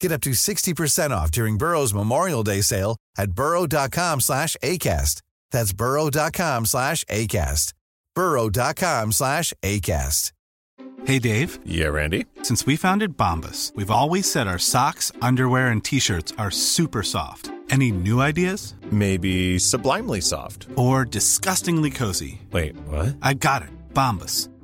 Get up to 60% off during Burrow's Memorial Day sale at burrow.com slash ACAST. That's burrow.com slash ACAST. burrow.com slash ACAST. Hey, Dave. Yeah, Randy. Since we founded Bombus, we've always said our socks, underwear, and T-shirts are super soft. Any new ideas? Maybe sublimely soft. Or disgustingly cozy? Wait, what? I got it. Bombus.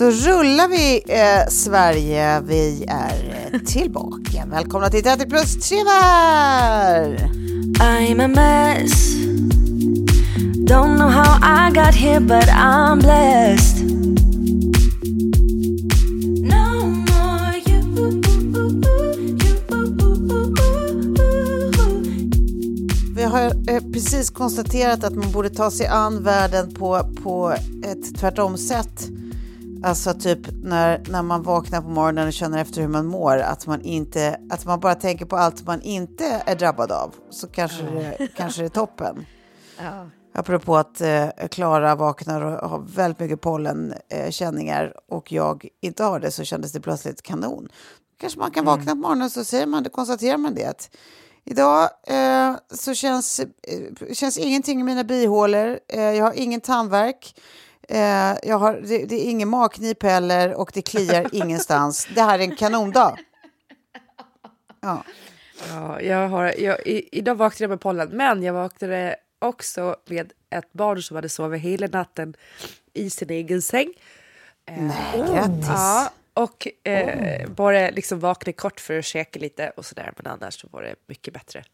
Då rullar vi eh, Sverige. Vi är eh, tillbaka. Välkomna till 30 plus trevar! I'm a mess. Don't know how I got here, but I'm blessed. Vi har eh, precis konstaterat att man borde ta sig an världen på, på ett tvärtom sätt. Alltså typ när, när man vaknar på morgonen och känner efter hur man mår, att man, inte, att man bara tänker på allt man inte är drabbad av, så kanske, det, kanske det är toppen. Apropå att eh, Klara vaknar och har väldigt mycket pollenkänningar och jag inte har det så kändes det plötsligt kanon. Kanske man kan vakna på morgonen och så säger man, konstaterar man det. Idag eh, så känns, eh, känns ingenting i mina bihålor, eh, jag har ingen tandvärk. Eh, jag har, det, det är ingen magknip heller och det kliar ingenstans. Det här är en kanondag. Ja. Ja, jag har, jag, i, idag vaknade jag med pollen, men jag vaknade också med ett barn som hade sovit hela natten i sin egen säng. Nej, grattis. Ja, och eh, bara liksom vaknade kort för att käka lite och sådär, men annars så var det mycket bättre.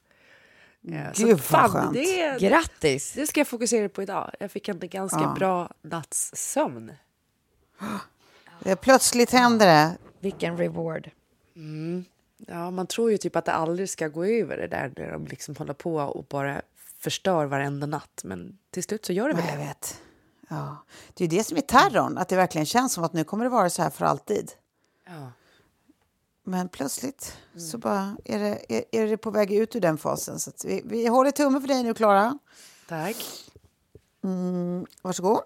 Eh, så Gud, vad fan, skönt. Det, Grattis! det ska jag fokusera på idag. Jag fick en ganska Ja. bra natts sömn. Plötsligt händer det. Vilken reward. Ja, man tror ju typ att det aldrig ska gå över det där när de liksom håller på och bara förstör varenda natt. Men till slut så gör det väl Ja, jag det. vet. Ja. Det är ju det som är terrorn, att det verkligen känns som att nu kommer det vara så här för alltid. Ja. Men plötsligt Mm. så bara är det, är, är det på väg ut ur den fasen. Så vi, vi håller tummen för dig nu, Klara. Tack. Varsågod.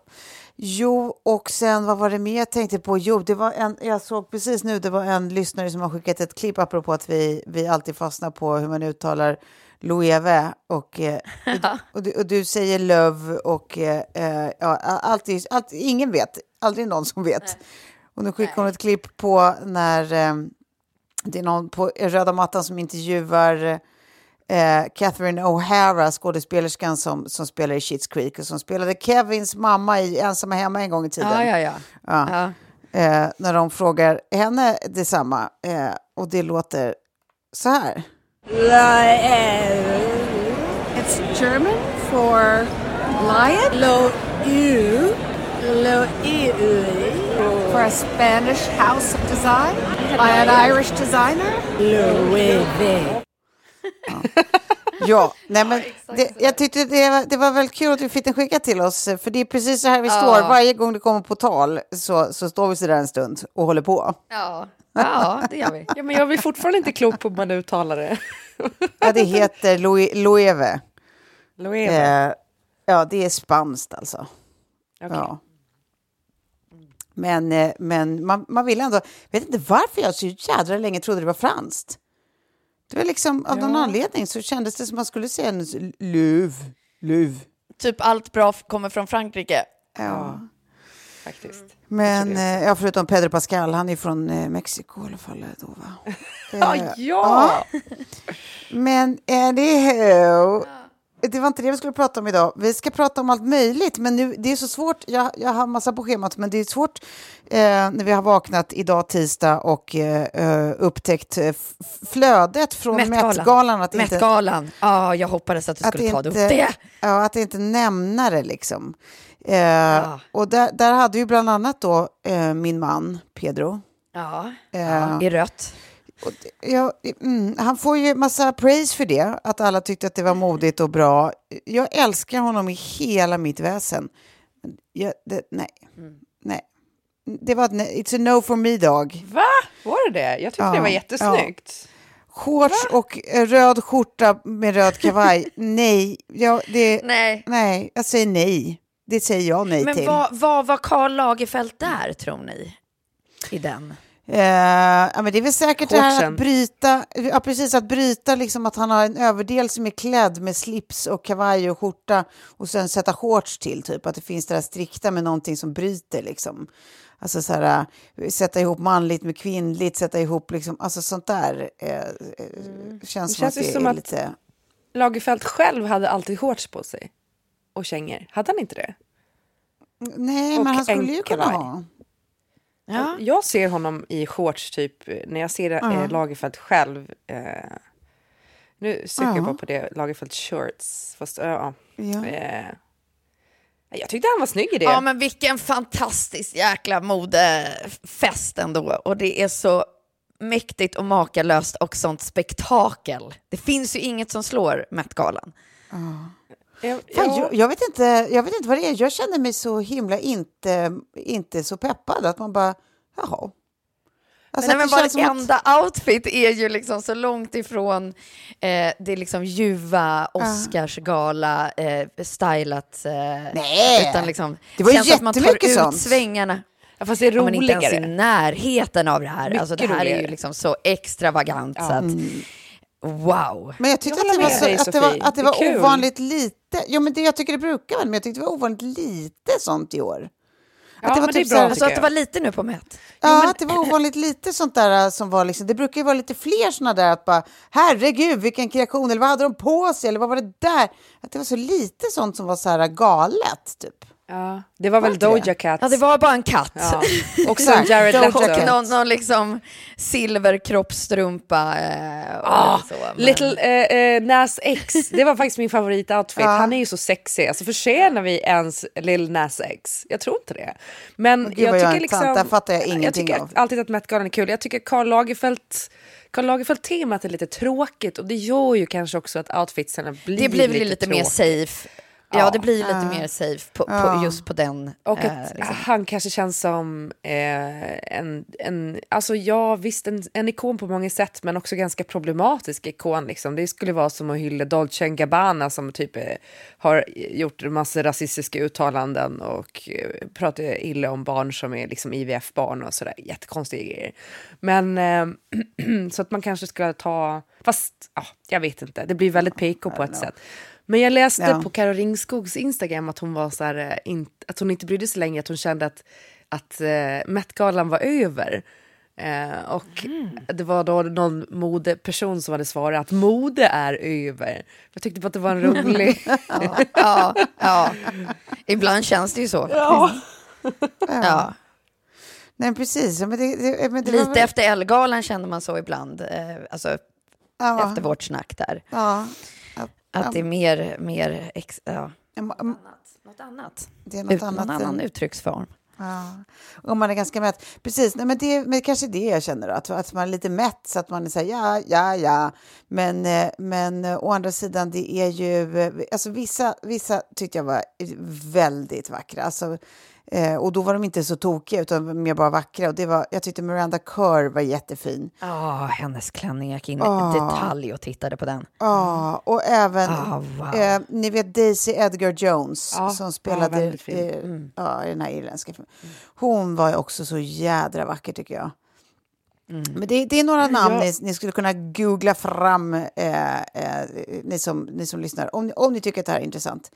Jo, och sen vad var det mer jag tänkte på? Jo, det var en, jag såg precis nu, det var en lyssnare som har skickat ett klipp apropå att vi, vi alltid fastnar på hur man uttalar Loewe och, eh, och, och, du, och du säger Love och eh, eh, ja, alltid, alltid, ingen vet, aldrig någon som vet. Och nu skickar hon ett klipp på när eh, det är någon på röda mattan som intervjuar eh, Catherine O'Hara, skådespelerskan som, som spelar i Schitt's Creek och som spelade Kevins mamma i Ensamma hemma en gång i tiden. Ja, ja, ja. Ja. ja. Eh, när de frågar henne detsamma. Eh, och det låter så här. It's German for lion. Lo eu. For a Spanish house of design by an Irish designer. Ja, nej men det, jag tyckte det var, det var väldigt kul att vi fick den skickad till oss. För det är precis så här vi står. Varje gång det kommer på tal så, så står vi så där en stund och håller på. Ja. ja, det gör vi. Ja, men jag är fortfarande inte klok på hur man uttalar det. Ja, det heter Loe- Loewe. Loewe. Eh, ja, det är spanskt alltså. Okej. Ja. Men, eh, men man, man vill ändå... vet inte varför jag så jädra länge trodde det var franskt. Det var liksom, av någon anledning så kändes det som man skulle säga löv. Löv. Typ allt bra kommer från Frankrike. Ja. Faktiskt. Men, eh, ja, förutom Pedro Pascal, han är från eh, Mexiko i alla fall. eh, Då, va? Ja, Eh, ja! Men anyhow, det var inte det vi skulle prata om idag. Vi ska prata om allt möjligt, men nu, det är så svårt. Jag, jag har massa på schemat, men det är svårt eh, när vi har vaknat idag tisdag och eh, eh, upptäckt eh, flödet från Met-galan. Met-galan. Met-galan. Ja, jag hoppades att du att skulle ta inte, upp det. Ja, att inte nämna det liksom. Eh, Och där, där hade ju bland annat då eh, min man Pedro. Ja, Eh, i rött. Och det- ja, mm, han får ju massa praise för det, att alla tyckte att det var modigt och bra. Jag älskar honom i hela mitt väsen. Men Jag, det, nej, Mm. nej. Det var ett. It's a no for me dag. Va? Var det det? Jag tyckte Ja, det var jättesnyggt. Shorts och eh, röd skjorta med röd kavaj. nej, ja, det, Nej. nej, jag säger nej. Det säger jag nej Men till. vad, vad var Karl Lagerfeld där, tror ni? I den? Eh, ja, men det är väl säkert det här att bryta, ja, precis att bryta liksom att han har en överdel som är klädd med slips och kavaj och skjorta och sen sätta shorts till, typ att det finns det där strikta med någonting som bryter liksom. Alltså så här, eh, sätta ihop manligt med kvinnligt, sätta ihop liksom, alltså sånt där eh, eh, känns, Det känns som att det som är att- lite... Lagerfeld själv hade alltid shorts på sig. Och kängor. Hade han inte det? Nej, och men han skulle ju kunna ha. Ja. Jag ser honom i shorts typ när jag ser Ja. eh, Lagerfeld själv. Eh, nu söker jag Ja. bara på det, Lagerfeld shorts. Fast, ja. Ja. Eh, jag tyckte han var snygg i det. Ja, men vilken fantastisk jäkla modefest ändå. Och det är så mäktigt och makalöst och sånt spektakel. Det finns ju inget som slår Met-galan. Jag- Fan, ja. jag, jag, vet inte, jag vet inte vad det är. Jag känner mig så himla inte, inte så peppad. Att man bara, jaha. Alltså, Nej, men bara känns som att- enda outfit är ju liksom så långt ifrån eh, det liksom ljuva Oscarsgala eh, stylat. Eh, Nej, utan liksom, det var ju känns att man tar jättemycket ut sånt. svängarna. Ja, fast det är Ja, men inte ens i roligare. närheten av det här. Alltså, det här är ju roligare. liksom så extravagant så att wow. Men jag tyckte Jag att det, var, så, dig, att det var, att det Det var ovanligt lite. Jo, men det, jag tycker det brukar vara, men jag tyckte det var ovanligt lite sånt i år. Ja, det var men det är typ bra, så här- Alltså att det var lite nu på Met. Ja, att det var ovanligt lite sånt där äh, som var liksom, det brukar ju vara lite fler såna där att bara, herregud vilken kreation, eller vad hade de på sig, eller vad var det där? Att det var så lite sånt som var så här galet, typ. Ja, det var väl inte det? Doja Cat. Ja, det var bara en katt. Ja. Och så Exakt, Jared Leto. Cat. Någon, någon liksom silverkroppstrumpa. Eh, och Ah, så, men- Little eh, eh, Nas X, det var faktiskt min favoritoutfit. Ja. Han är ju så sexig. Alltså förtjänar vi ens Lil Nas X? Jag tror inte det. Men Gud, jag jag tycker är liksom... Där fattar jag Jag ingenting tycker av. alltid att Met-galan är kul. Jag tycker Karl Lagerfeld... Karl Lagerfeld-temat är lite tråkigt och det gör ju kanske också att outfitsarna blir det blir väl lite, lite, mer safe. Ja, det blir lite mer safe på, på, Ja. just på den. Och att eh, liksom. han kanske känns som eh, en, en, alltså ja visst en, en ikon på många sätt men också ganska problematisk ikon liksom. Det skulle vara som att hylla Dolce Gabbana som typ eh, har gjort en massa rasistiska uttalanden och eh, pratar illa om barn som är liksom IVF-barn och sådär, jättekonstiga grejer. Men eh, så att man kanske ska ta, fast ja, jag vet inte, det blir väldigt PK på ett sätt. Men jag läste Ja. på Karo Ringskogs Instagram att hon var så här, eh, in, att hon inte brydde sig längre, att hon kände att, att uh, Met-galan var över. Eh, och det var då någon modeperson som hade svarat att mode är över. Jag tyckte bara att det var en rolig... ja, ja. Ibland känns det ju så. ja. Ja. Nej, precis. Ja, Men det, det, men det var Lite väl- efter Ellegalan kände man så ibland. Eh, alltså ja, efter vårt snack där. Ja, Att det är mer, mer ex, ja. m- något annat. det är något Ut, annat. någon annan uttrycksform. Ja. Och man är ganska mätt. Precis, nej, men det men kanske det jag känner då, att, att man är lite mätt så att man säger ja, ja, ja. Men, eh, men eh, å andra sidan, det är ju, eh, alltså vissa, vissa tyckte jag var väldigt vackra. Alltså, eh, och då var de inte så tokiga utan mer bara vackra. Och det var, jag tyckte Miranda Kerr var jättefin. Ja, hennes klänning. Jag gick in Ah. i detalj och tittade på den. Ja, och även, Ah, wow. eh, ni vet Daisy Edgar Jones Ja, som ja, spelade fin. eh, Mm. ja, i den här irländska filmen. Hon var också så jädra vacker tycker jag. Men det, det är några namn Ja. ni, ni skulle kunna googla fram, eh, eh, ni, som, ni som lyssnar, om, ni- om ni tycker att det här är intressant.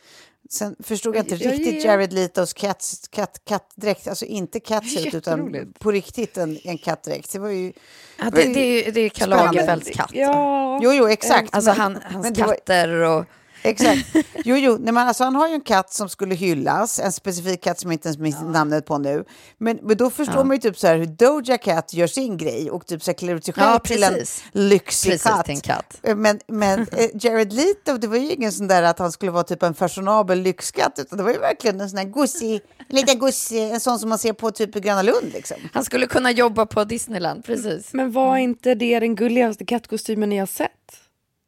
Sen förstod jag inte Ja, riktigt ja. Jared Letos katt, katt, kattdräkt, alltså inte catsuit utan på riktigt en, en kattdräkt. Det var ju... Ja, det, det, är ju- det är Karl. Lagerfelds katt. Ja, Jo, jo, exakt. Alltså men- han, hans men det var- katter och... Exakt. Jo, jo. Nej, men alltså, han har ju en katt som skulle hyllas, en specifik katt som jag inte ens minns namnet på nu. Men, men då förstår man ju typ så här hur Doja Cat gör sin grej och typ så här klär ut sig själv Ja, till en precis. lyxig Precis, katt. till en katt. Men, men eh, Jared Leto, det var ju ingen sån där att han skulle vara typ en fashionabel lyxkatt, utan det var ju verkligen en sån här gosig, en liten gosig, en sån som man ser på typ i Gröna Lund liksom. Han skulle kunna jobba på Disneyland, precis. Men var inte det den gulligaste kattkostymen ni har sett?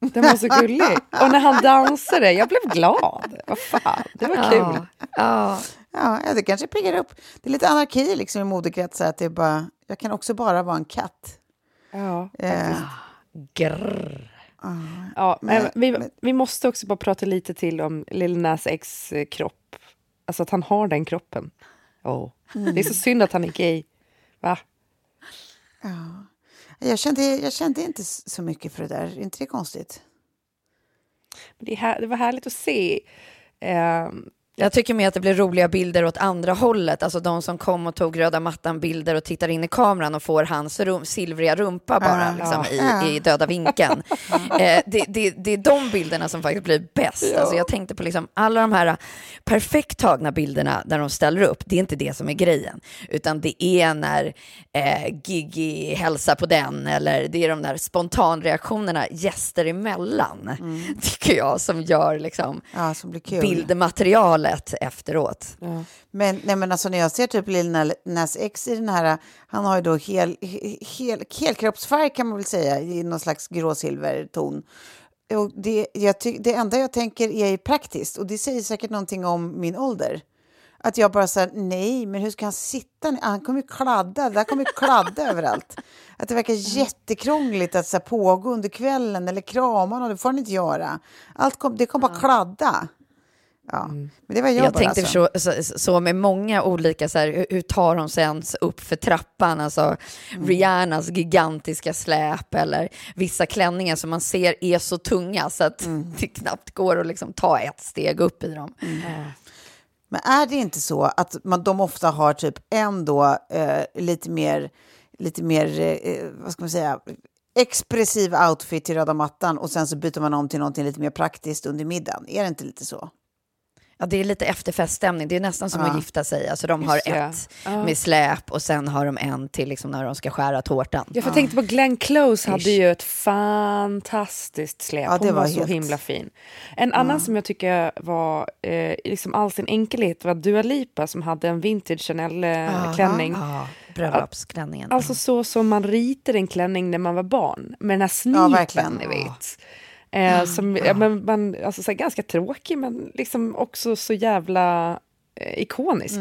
Den var så gullig. Och när han dansade, jag blev glad. Vad fan, det var kul. Ja, ja. Ja, ja, det kanske piggar upp. Det är lite anarki liksom i modekretsar, att det är bara, jag kan också bara vara en katt. Ja. Eh, Grrr. Ja, men, Men- vi, men- vi måste också bara prata lite till om Lil Nas X eh, kropp. Alltså att han har den kroppen. Oh. Det är så synd att han är gay. Va? Jag, kände, jag kände inte så mycket för det där, är inte det konstigt? Det, här, det var härligt att se. eh, jag tycker mer att det blir roliga bilder åt andra hållet, alltså de som kom och tog röda mattan-bilder och tittar in i kameran och får hans rum, silvriga rumpa bara Ja. liksom, Ja. i, i döda vinkeln. eh, det, det, det är de bilderna som faktiskt blir bäst. Alltså, jag tänkte på liksom alla de här perfekt tagna bilderna där de ställer upp, det är inte det som är grejen, utan det är när eh, Gigi hälsar på den eller det är de där spontanreaktionerna gäster emellan, tycker jag, som gör liksom Ja, som blir bildmaterialet efteråt. Men, nej, men alltså när jag ser typ Lil Nas- X i den här, han har ju då hel, hel, helkroppsfärg kan man väl säga, i någon slags gråsilverton. Och det, jag ty, det enda jag tänker är praktiskt, och det säger säkert någonting om min ålder. Att jag bara säger nej, men hur ska han sitta? Han kommer ju kladda, det där kommer ju kladda överallt. Att det verkar jättekrångligt att så här, pågå under kvällen eller krama någon, det får han inte göra. Allt kom, det kommer bara kladda. Ja, men det var jag, Jag, tänkte alltså. så, så, så med många olika, så här, hur, hur tar de sig ens upp för trappan? Alltså Mm. Rihannas gigantiska släp eller vissa klänningar som man ser är så tunga så att Mm. det knappt går att liksom ta ett steg upp i dem. Men är det inte så att man, de ofta har typ en då, eh, lite mer, lite mer eh, vad ska man säga, expressiv outfit till röda mattan och sen så byter man om till någonting lite mer praktiskt under middagen? Är det inte lite så? Ja, det är lite efterfeststämning. Det är nästan som Ja. att gifta sig. Alltså, de har Just ett med släp och sen har de en till liksom, när de ska skära tårtan. Jag får tänkte på Glenn Close hade ju ett fantastiskt släp. Ja, det Hon var, var så helt- himla fin. En annan som jag tycker var eh, liksom all sin enkelhet var Dua Lipa som hade en vintage Chanel-klänning. Ja, bröllopsklänningen. Alltså så som man ritade en klänning när man var barn. Med den här Ja, snipen, ni vet. Eh, som, ja, men man, alltså, så här, ganska tråkig men liksom också så jävla eh, ikonisk.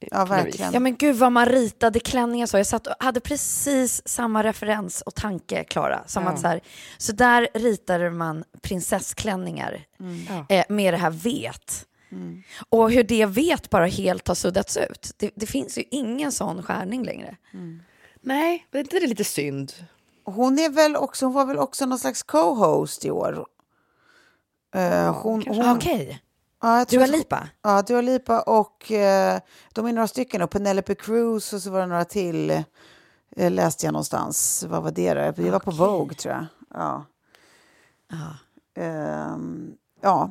Ja, på något vis. verkligen. Ja men gud vad man ritade klänningar så. Jag satt och hade precis samma referens och tanke, Klara. Som Ja. att så, här, så där ritade man prinsessklänningar Ja. eh, med det här vet. Och hur det vet bara helt har suddats ut. Det, det finns ju ingen sån skärning längre. Nej, men är inte det lite synd? Hon, är väl också, hon var väl också någon slags co-host i år? Eh, hon, hon, Okej, ja, jag tror Dua Lipa. Ja, Dua Lipa och eh, de är några stycken. Och Penelope Cruz och så var det några till. Eh, läste jag någonstans. Vad var det då? Det var på Vogue tror jag. Ja. Ehm, ja.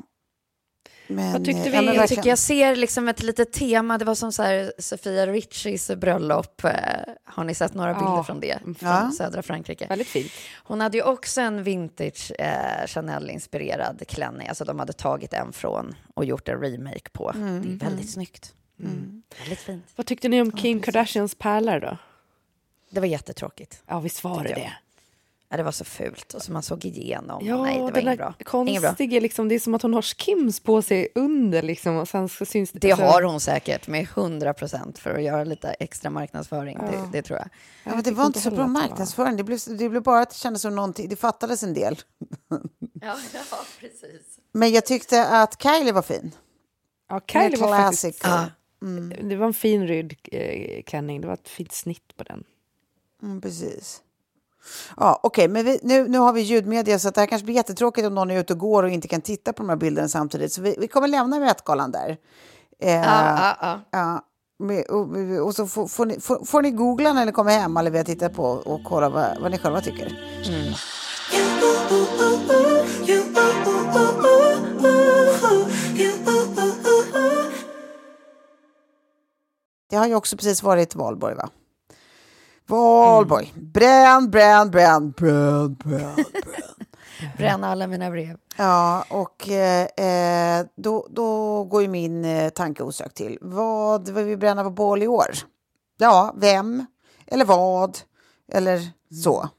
Men, Vad tyckte eh, vi? ja, Jag tycker jag ser liksom ett litet tema. Det var som så här Sofia Richies bröllop. Eh, Har ni sett några bilder Ja. från det? Från Ja. södra Frankrike. Väldigt fint. Hon hade ju också en vintage eh, Chanel-inspirerad klänning. Alltså de hade tagit en från och gjort en remake på. Det är väldigt snyggt. Väldigt fint. Vad tyckte ni om Kim Kardashians pärlor då? Det var jättetråkigt. Ja, visst var det det? Ja, det var så fult och så man såg igenom. Ja, Nej, det var inget bra. Inget bra. konstiga, liksom, det är som att hon har Skims på sig under liksom, och sen så syns Det alltså- har hon säkert med 100 procent för att göra lite extra marknadsföring. Det, det tror jag. Ja, men det var inte så bra marknadsföring. Det blev, det blev bara att det kändes som någonting. Det fattades en del. Ja, ja precis. Men jag tyckte att Kylie var fin. Ja, Kylie var faktiskt, det var en fin röd eh, klänning, det var ett fint snitt på den. Mm, precis. Ja, Okej, men vi, nu, nu har vi ljudmedia så det här kanske blir jättetråkigt om någon är ute och går och inte kan titta på de här bilderna samtidigt. Så vi, vi kommer lämna Met-galan där. Eh, Ja, ja, ja. ja, med, och, och så får, får, ni, får, får ni googla när ni kommer hem eller vi har tittat på och kolla vad, vad ni själva tycker. Det har ju också precis varit valborg, va? Valborg. Bränn, bränn, bränn, bränn, bränn, bränn. Bränna alla mina brev. Ja, och eh, eh, då, då går ju min eh, tanke osökt till. Vad vill vi bränna på bål i år? Ja, vem? Eller vad? Eller så.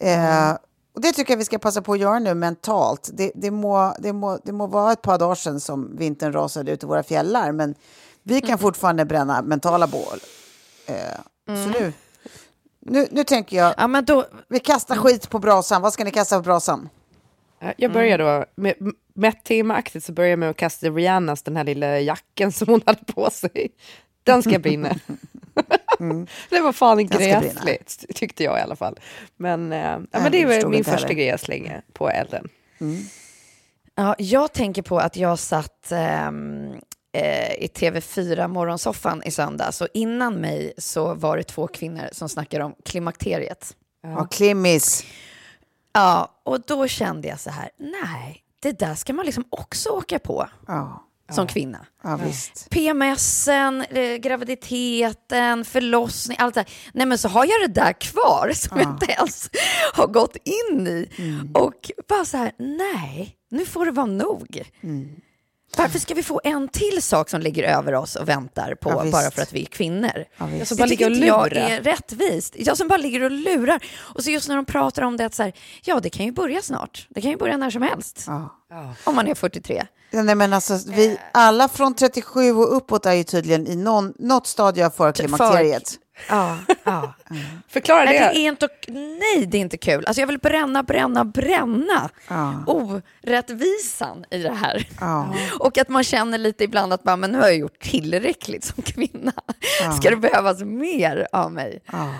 Eh, och det tycker jag vi ska passa på att göra nu mentalt. Det, det, må, det, må, det må vara ett par dagar sedan som vintern rasade ut i våra fjällar, men vi kan fortfarande bränna mentala bål. Eh, Så nu, nu, nu tänker jag, Ja, men då, vi kastar skit på brasan. Vad ska ni kasta på brasan? Ja, Jag börjar då, med, med temaaktigt så börjar jag med att kasta Rihannas den här lilla jacken som hon hade på sig. Den ska brinna. det var fan gräsligt, tyckte jag i alla fall. Men, eh, ja, men det är min första grej jag slänger på elden. Ja, jag tänker på att jag satt eh, i TV4 morgonsoffan i söndags och innan mig så var det två kvinnor som snackade om klimakteriet. Ja, Klimmis. Ja, och då kände jag så här, nej, det där ska man liksom också åka på Ja, som kvinna. ja visst. PMSen, eh, graviditeten, förlossning, allt det där. Nej men så har jag det där kvar som jag inte ens har gått in i. Och bara så här, nej, nu får det vara nog. Varför ska vi få en till sak som ligger över oss och väntar på Ja, bara för att vi är kvinnor? Ja. Jag som bara ligger och inte jag lurar. är rättvist. Jag som bara ligger och lurar. Och så just när de pratar om det att så här, ja det kan ju börja snart. Det kan ju börja när som helst. Ja. Om man är 43. Ja, Nej, men alltså, vi, alla från 37 och uppåt är ju tydligen i någon, något stadie av förklimakteriet. Ja, ja. Förklara Nej, det. det är inte, nej, det är inte kul. Alltså jag vill bränna, bränna, bränna Ja. orättvisan i det här. Ja. Och att man känner lite ibland att man, men nu har jag gjort tillräckligt som kvinna. Ska det behövas mer av mig? Ja.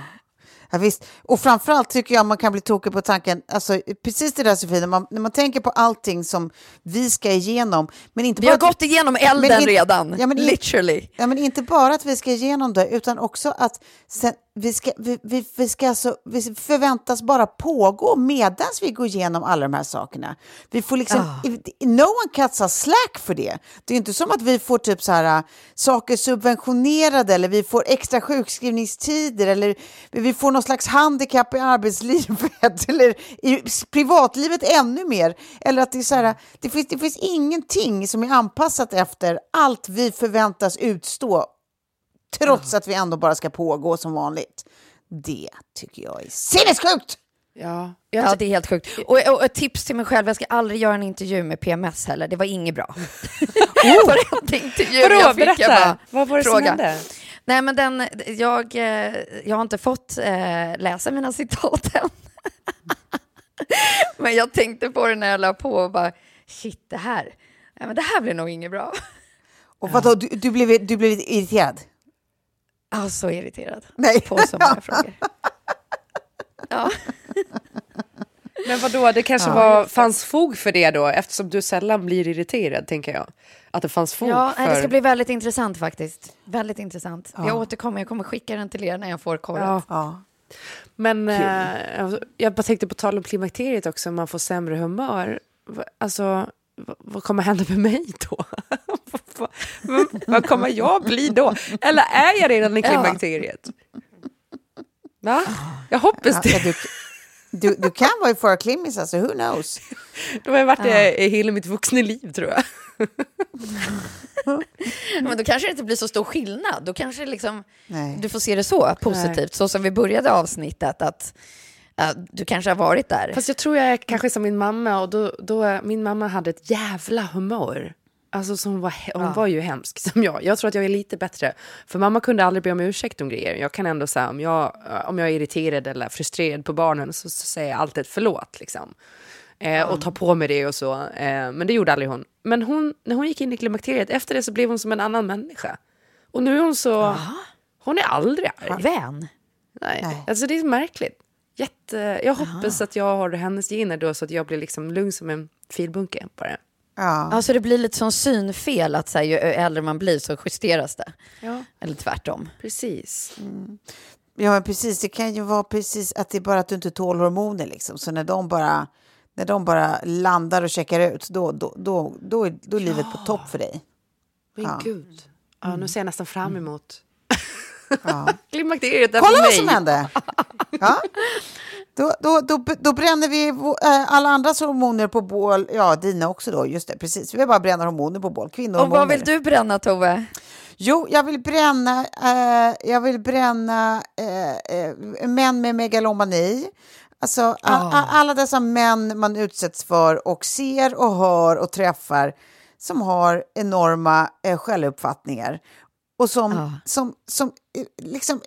Ja, visst. Och framförallt tycker jag man kan bli tokig på tanken, alltså, precis det där Sofie, när man, när man tänker på allting som vi ska igenom, men inte Vi bara har gått igenom Men elden inte- redan, Ja, men literally. Ja, men inte bara att vi ska igenom det, utan också att sen, vi, ska, vi, vi, vi, ska alltså, vi förväntas bara pågå medan vi går igenom alla de här sakerna. Vi får liksom, No one cuts us slack för det. Det är inte som att vi får typ så här, äh, saker subventionerade eller vi får extra sjukskrivningstider eller vi får någon slags handikapp i arbetslivet eller i privatlivet ännu mer. Eller att det är så här, det finns, det finns ingenting som är anpassat efter allt vi förväntas utstå trots att vi ändå bara ska pågå som vanligt. Det tycker jag är sinnessjukt! Ja, jag, Ja, det är helt sjukt. Och, och ett tips till mig själv, jag ska aldrig göra en intervju med PMS heller. Det var inget bra. Varenda intervju Vadå, jag fick, berätta. jag bara, Vad var det som fråga. hände? Nej, men den, jag, eh, jag har inte fått eh, läsa mina citat än. men jag tänkte på det när jag la på och bara, shit, det här, nej, men det här blir nog inget bra. Och vadå, du, du, blev, du blev irriterad? Jag så irriterad Nej. på så många frågor. Ja. Men vadå, det kanske var, fanns fog för det då, eftersom du sällan blir irriterad, tänker jag. Att det fanns fog Ja, för... det ska bli väldigt intressant faktiskt. Väldigt intressant. Jag återkommer, jag kommer skicka den till er när jag får korret. Ja. Ja. Men eh, jag bara tänkte på tal om klimakteriet också, man får sämre humör. Alltså, vad, kommer hända med mig då? vad, kommer jag bli då? Eller är jag redan i klimakteriet? Va? Jag hoppas det. Ja, du, du, du kan vara i förklimmis, alltså who knows? Då har jag varit det i hela mitt vuxna liv, tror jag. Men då kanske det inte blir så stor skillnad. Då kanske liksom, Nej. du får se det så positivt, så som vi började avsnittet, att du kanske har varit där. Fast jag tror jag är kanske som min mamma och då, då min mamma hade ett jävla humör. Alltså så hon var, hon var ju hemsk som jag. Jag tror att jag är lite bättre. För mamma kunde aldrig be om ursäkt om grejer. Jag kan ändå säga om jag, om jag är irriterad eller frustrerad på barnen så, så säger jag alltid förlåt liksom. Eh, och tar på mig det och så. Eh, men det gjorde aldrig hon. Men hon, när hon gick in i klimakteriet, efter det så blev hon som en annan människa. Och nu är hon så... Hon är aldrig arg. Vän. Nej. Nej. Alltså det är märkligt. Jätte... Jag hoppas att jag har hennes gener då så att jag blir liksom lugn som en filbunke bara. Ja. Alltså det blir lite som synfel att så här, ju äldre man blir så justeras det. Ja, Eller tvärtom. precis. ja, men precis. Det kan ju vara precis att det är bara att du inte tål hormoner liksom. Så när de bara, när de bara landar och checkar ut, då, då, då, då, är, då är livet på topp för dig. Men Ja. gud. Ja, nu ser jag nästan fram emot Ja. klimakteriet där Kolla för vad mig. som hände! Ja. Då, då, då, då bränner vi äh, alla andras hormoner på bål. Ja, dina också då. Just det, precis. Vi bara bränner hormoner på bål. Och vad vill du bränna Tove? Jo, jag vill bränna, eh, jag vill bränna eh, eh, män med megalomani. Alltså a- a- alla dessa män man utsätts för och ser och hör och träffar som har enorma eh, självuppfattningar och som, Ja. som, som eh, liksom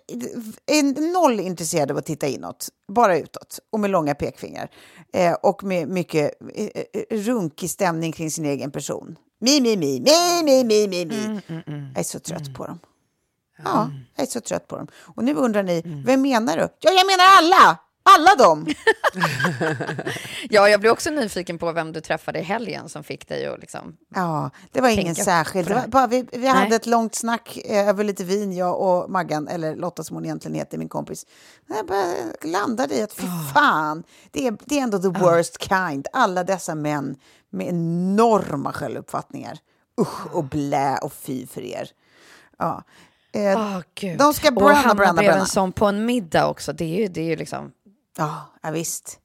är noll intresserade av att titta inåt, bara utåt och med långa pekfingrar eh, och med mycket eh, eh, runkig stämning kring sin egen person. Mi, mi, mi, mi, mi, mi, mi, mi. Jag är så trött på dem. Ja, jag är så trött på dem. Och nu undrar ni, vem menar du? Ja, jag menar alla! Alla dem! Ja, jag blir också nyfiken på vem du träffade i helgen som fick dig att liksom... Ja, det var ingen särskild. Det var bara, vi vi hade ett långt snack eh, över lite vin, jag och Maggan, eller Lotta som hon egentligen heter, min kompis. Jag bara landade i att fy fan, det är, det är ändå the worst kind. Alla dessa män med enorma självuppfattningar. Usch och blä och fy för er. Ja. Eh, gud. De ska och bränna, hamna bränna, bränna. en sån på en middag också. Det är ju, det är ju liksom... Ja, ja visst.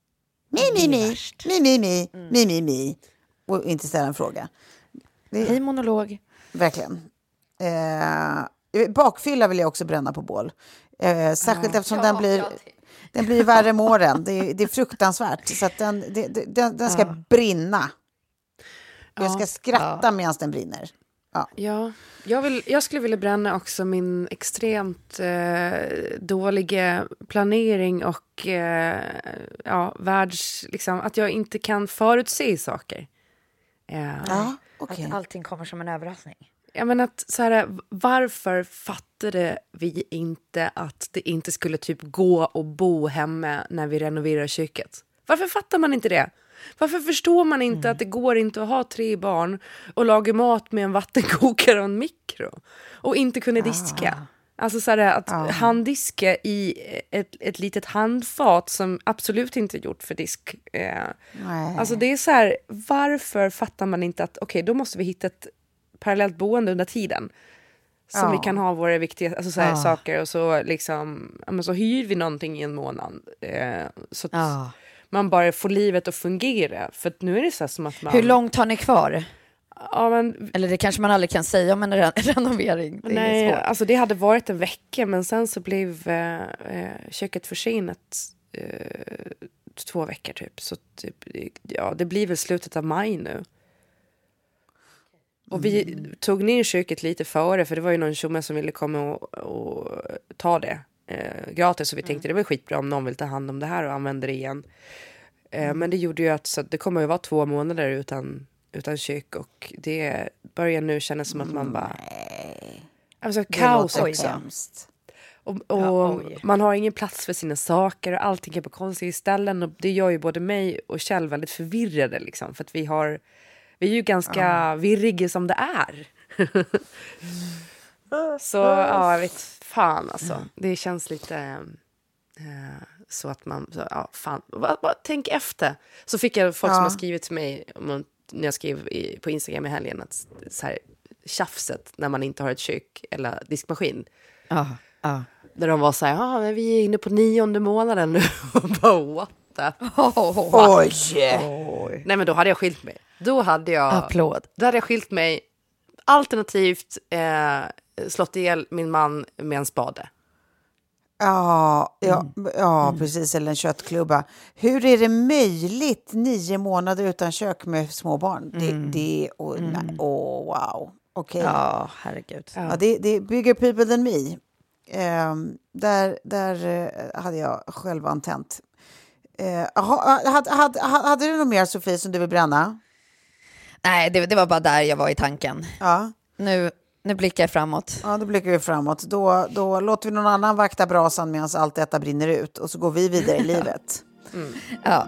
Mi, mi, mi, mi, mi, mi, mi, mi, mi. Och inte ställa en fråga. Det, Hej monolog. Verkligen. Eh, bakfylla vill jag också bränna på bål. Eh, särskilt eftersom den blir... Den blir värre med åren. Det är, det är fruktansvärt. Så den, det, den, den ska brinna. Jag ska skratta medan den brinner. Ja. Ja, jag, vill, jag skulle vilja bränna också min extremt eh, dåliga planering och eh, ja, världs... Liksom, att jag inte kan förutse saker. Eh, Ja, okej. allting kommer som en överraskning. Ja, men att, så här, varför fattade vi inte att det inte skulle typ gå och bo hemma när vi renoverar köket? Varför fattar man inte det? Varför förstår man inte att det går inte att ha tre barn och laga mat med en vattenkokare och en mikro och inte kunna diska? Alltså så här, att handdiska i ett, ett litet handfat som absolut inte är gjort för disk. Eh, Nej. Alltså det är så här, varför fattar man inte att okej, då måste vi hitta ett parallellt boende under tiden. Som Ja. vi kan ha våra viktiga alltså så här, saker och så liksom, så hyr vi någonting i en månad. Eh, så att. Man bara får livet att fungera. För att nu är det så som att man... Hur långt har ni kvar? Ja, men, Eller det kanske man aldrig kan säga om en re- renovering. Det nej, alltså det hade varit en vecka men sen så blev eh, eh, köket försenat eh, två veckor typ. Så typ, ja, det blir väl slutet av maj nu. Och vi tog ner köket lite före för det var ju någon tjomme som ville komma och, och ta det eh, gratis. Så vi tänkte det var skitbra om någon vill ta hand om det här och använda det igen. Eh, Men det gjorde ju att så det kommer att vara två månader utan, utan kök och det börjar nu kännas som att man bara... Alltså Det kaos också. hemskt. Och, och man har ingen plats för sina saker och allting är på konstiga ställen. Och det gör ju både mig och Kjell väldigt förvirrade liksom. För att vi har, vi är ju ganska virriga som det är. så ja, jag vet fan alltså. Det känns lite eh, så att man, så, ja fan, bara, bara tänk efter. Så fick jag folk som Ja. har skrivit till mig när jag skrev i, på Instagram i helgen att så här, tjafset när man inte har ett kök eller diskmaskin. Ja, ja. Där de var så här, ah, men vi är inne på nionde månaden nu. Och bara, what the... Oj! Nej men då hade jag skilt mig. Då hade jag, Applåd. då hade jag skilt mig. Alternativt eh, slått ihjäl min man med en spade. Ja, ja, ja precis. Eller en köttklubba. Hur är det möjligt nio månader utan kök med små barn? Det, det, oh, nej, oh, wow. Okej. Ja, herregud. Ja, det, det är bigger people than me. Ehm, där där eh, hade jag själv antänt. Uh, hade, hade, hade du något mer, Sofie, som du vill bränna? Nej, det, det var bara där jag var i tanken. Ja. Nu nu blickar jag framåt. Ja, då blickar vi framåt. Då, då låter vi någon annan vakta brasan medan allt detta brinner ut och så går vi vidare i livet. Ja.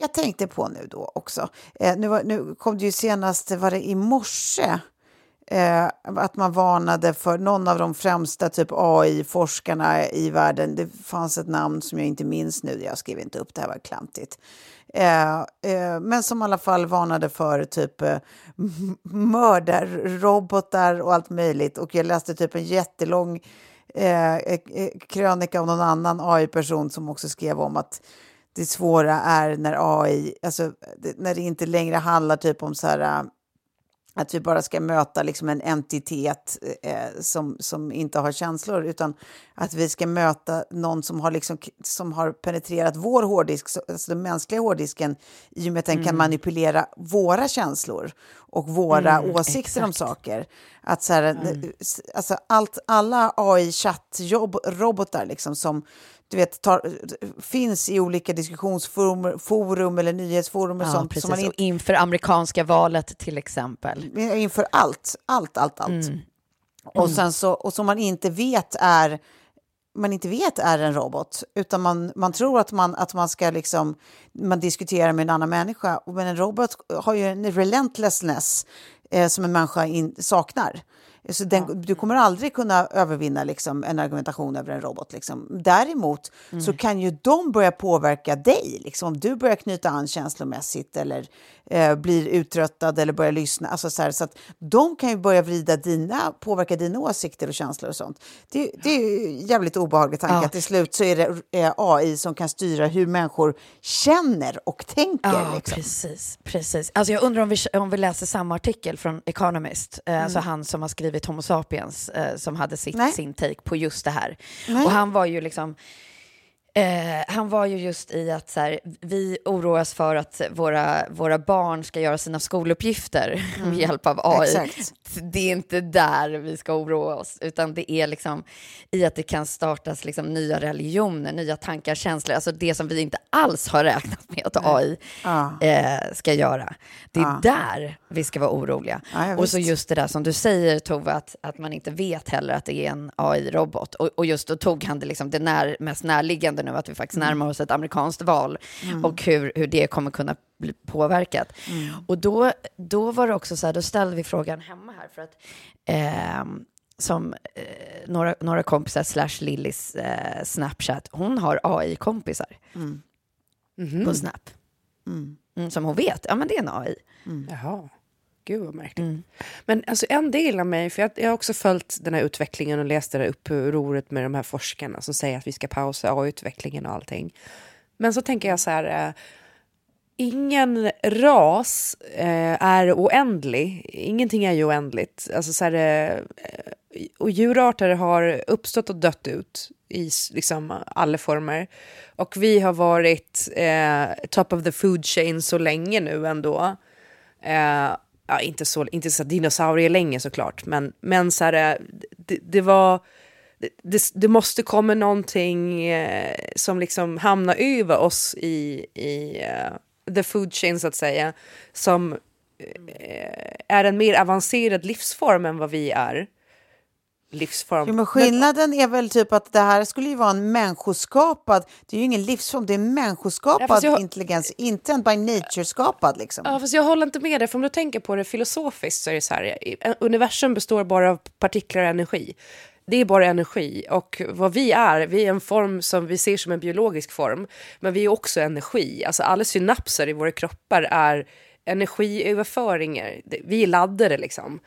Jag tänkte på nu då också, eh, nu, var, nu kom det ju senast, var det i morse, eh, att man varnade för någon av de främsta typ AI-forskarna i världen. Det fanns ett namn som jag inte minns nu, jag skrev inte upp det, här var klantigt. Eh, eh, men som i alla fall varnade för typ eh, mördarrobotar och allt möjligt. Och jag läste typ en jättelång eh, eh krönika av någon annan AI-person som också skrev om att det svåra är när AI, alltså det, när det inte längre handlar typ om så här äh, att vi bara ska möta liksom en entitet eh, som, som inte har känslor utan att vi ska möta någon som har, liksom, som har penetrerat vår hårddisk, så- alltså den mänskliga hårddisken i och med att den kan Mm. manipulera våra känslor och våra Mm, åsikter om exakt. saker. Att så här, Mm. alltså allt, alla AI-chattrobotar liksom som du vet, tar, finns i olika diskussionsforum forum eller nyhetsforum och Ja, sånt. precis. Som man Och inte, inför amerikanska valet till exempel. inför allt, allt, allt, allt. Mm. Och, Mm. sen så, och som man inte vet är man inte vet är en robot, utan man, man tror att man, att man ska liksom, man diskuterar med en annan människa. Men en robot har ju en relentlessness eh, som en människa in, saknar. Så den, Du kommer aldrig kunna övervinna liksom, en argumentation över en robot. Liksom. Däremot så kan ju de börja påverka dig. Liksom. Om du börjar knyta an känslomässigt eller eh, blir uttröttad eller börjar lyssna. Alltså, så här, så att de kan ju börja vrida dina, påverka dina åsikter och känslor och sånt. Det, det är ju jävligt obehaglig tanke Ja. att till slut så är det eh, AI som kan styra hur människor känner och tänker. Ja, liksom. precis. precis. Alltså jag undrar om vi, om vi läser samma artikel från Economist, eh, Mm. alltså han som har skrivit Homo sapiens, eh, som hade sitt, Nej. sin take på just det här. Nej. Och han var ju liksom Eh, han var ju just i att så här, vi oroas för att våra, våra barn ska göra sina skoluppgifter med hjälp av AI. Mm. Exakt. Det är inte där vi ska oroa oss, utan det är liksom i att det kan startas liksom nya religioner, nya tankar, känslor, alltså det som vi inte alls har räknat med att AI eh, ska göra. Det är Ja. där vi ska vara oroliga. Ja, ja, och så just det där som du säger Tove, att, att man inte vet heller att det är en AI-robot. Och, och just då tog han det, liksom, det när, mest närliggande nu, att vi faktiskt Mm. närmar oss ett amerikanskt val Mm. och hur, hur det kommer kunna påverkat. Mm. Och då, då var det också så här, då ställde vi frågan hemma här för att ehm, som eh, några, några kompisar slash Lillys eh, Snapchat, hon har AI-kompisar Mm. på Snap. Mm. Mm, som hon vet, ja men det är en AI. Jaha. Gud vad märkligt. Mm. Men alltså en del av mig, för jag, jag har också följt den här utvecklingen och läst det där upproret med de här forskarna som säger att vi ska pausa AI-utvecklingen och allting. Men så tänker jag så här, eh, ingen ras eh, är oändlig. Ingenting är ju oändligt. Alltså så här, eh, och djurarter har uppstått och dött ut i liksom alla former. Och vi har varit eh, top of the food chain så länge nu ändå. Eh, ja, inte så, inte så dinosaurier länge såklart, men, men så här, eh, det, det var... Det, det, det måste komma någonting eh, som liksom hamnar över oss i, i eh, the food chain så att säga, som eh, är en mer avancerad livsform än vad vi är. Livsform. Jo, men skillnaden är väl typ att det här skulle ju vara en människoskapad, det är ju ingen livsform, det är en människoskapad Ja, jag- intelligens, inte en by nature-skapad liksom. Ja, fast jag håller inte med dig, för om du tänker på det filosofiskt så är det så här, universum består bara av partiklar och energi. Det är bara energi och vad vi är, vi är en form som vi ser som en biologisk form, men vi är också energi. Alltså alla synapser i våra kroppar är energiöverföringar. Vi är laddade liksom.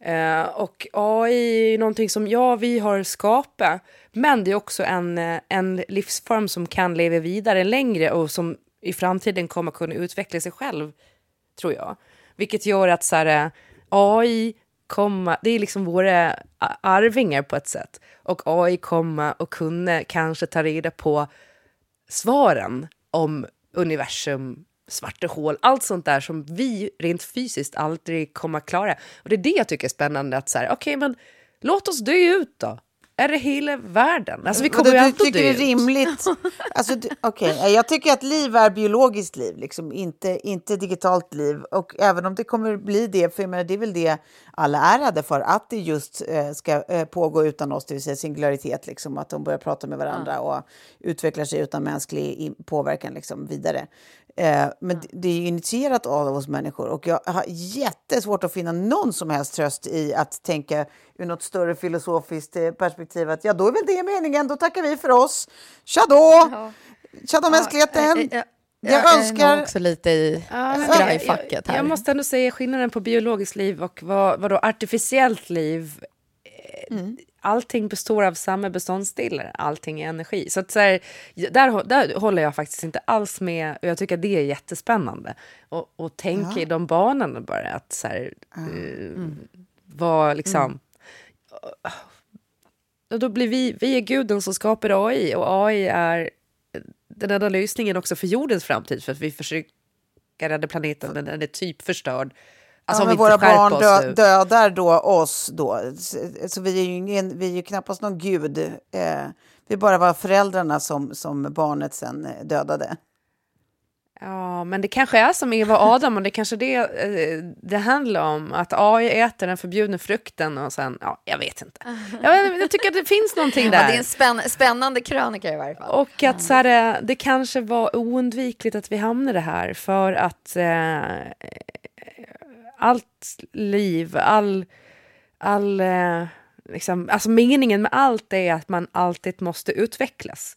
Eh, och AI är någonting som, ja, vi har skapat, men det är också en, eh, en livsform som kan leva vidare längre och som i framtiden kommer kunna utveckla sig själv, tror jag. Vilket gör att så här, eh, AI komma, det är liksom våra arvingar på ett sätt. Och AI komma och kunna kanske ta reda på svaren om universum, svarta hål, allt sånt där som vi rent fysiskt aldrig kommer att klara. Och det är det jag tycker är spännande, att så här, okej, men låt oss dö ut då. Är det hela världen? Alltså vi kommer du, ju ändå tycker dö det är rimligt? Alltså, du- okej, Jag tycker att liv är biologiskt liv, liksom, inte, inte digitalt liv. Och även om det kommer bli det, för jag menar, det är väl det alla är rädda för, att det just eh, ska eh, pågå utan oss, det vill säga singularitet, liksom, att de börjar prata med varandra och utvecklar sig utan mänsklig påverkan liksom, vidare. Eh, men det- det är ju initierat av oss människor och jag har jättesvårt att finna någon som helst tröst i att tänka ur något större filosofiskt eh, perspektiv att ja, då är väl det meningen, då tackar vi för oss. Tja då! Tja då mänskligheten! jag, Jag önskar- är nog också lite i Ja, skrajfacket jag, här. jag måste ändå säga skillnaden på biologiskt liv och vad, vad då artificiellt liv. eh, Mm. Allting består av samma beståndsdelar, allting är energi. Så, att så här, där, där håller jag faktiskt inte alls med och jag tycker att det är jättespännande. Och, och tänka Ja. i de banorna bara, att så här, eh, vad liksom... Och då blir vi, vi är guden som skapar AI och AI är den enda lösningen också för jordens framtid för att vi försöker rädda planeten men den är typ förstörd. Alltså ja, men våra barn dö, dödar då oss då. Så, vi är ju ingen, vi är ju knappast någon gud. Eh, vi bara var föräldrarna som, som barnet sen eh, dödade. Ja, men det kanske är som Eva och Adam och det kanske det eh, det handlar om. Att AI äter den förbjudna frukten och sen, ja, jag vet inte. Jag, jag tycker att det finns någonting Ja, där. det är en spänn spänande krönika i varje fall. Och att så här, eh, det kanske var oundvikligt att vi hamnade här för att eh, allt liv, all, all eh, liksom, alltså meningen med allt är att man alltid måste utvecklas.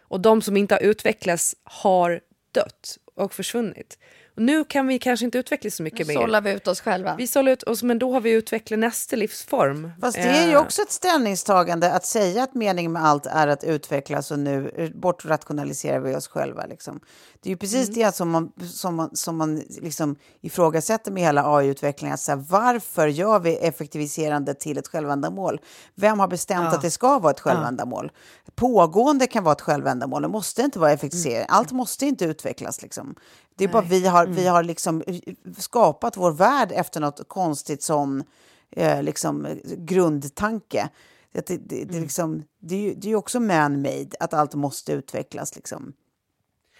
Och de som inte har utvecklats har dött och försvunnit. Och nu kan vi kanske inte utvecklas så mycket Nu mer. sållar vi ut oss själva. Vi sållar ut oss, men då har vi utvecklat nästa livsform. Fast det är ju Eh, också ett ställningstagande att säga att meningen med allt är att utvecklas och nu bortrationaliserar vi oss själva. Liksom. Det är ju precis Mm. det som man, som man, som man liksom ifrågasätter med hela AI-utvecklingen. Varför gör vi effektiviserande till ett självändamål? Vem har bestämt Ja. att det ska vara ett självändamål? Pågående kan vara ett självändamål, det måste inte vara effektivisering. Allt måste inte utvecklas. Liksom. Det är bara vi har, vi har liksom eh, skapat vår värld efter något konstigt sån eh, liksom, eh, grundtanke. Det, det, det, det, liksom, det, är ju, det är också man-made, att allt måste utvecklas. Liksom.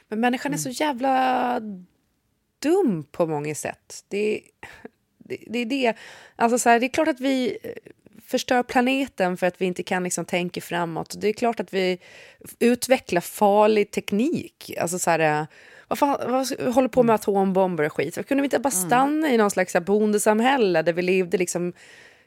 Men människan är så jävla dum på många sätt. Det, det, det är det. Alltså så här, det är klart att vi eh, förstör planeten för att vi inte kan liksom tänka framåt. Det är klart att vi utvecklar farlig teknik. Alltså så här, vad, fan, vad håller på med atombomber och skit? Kunde vi inte bara stanna i någon slags bondesamhälle där vi levde liksom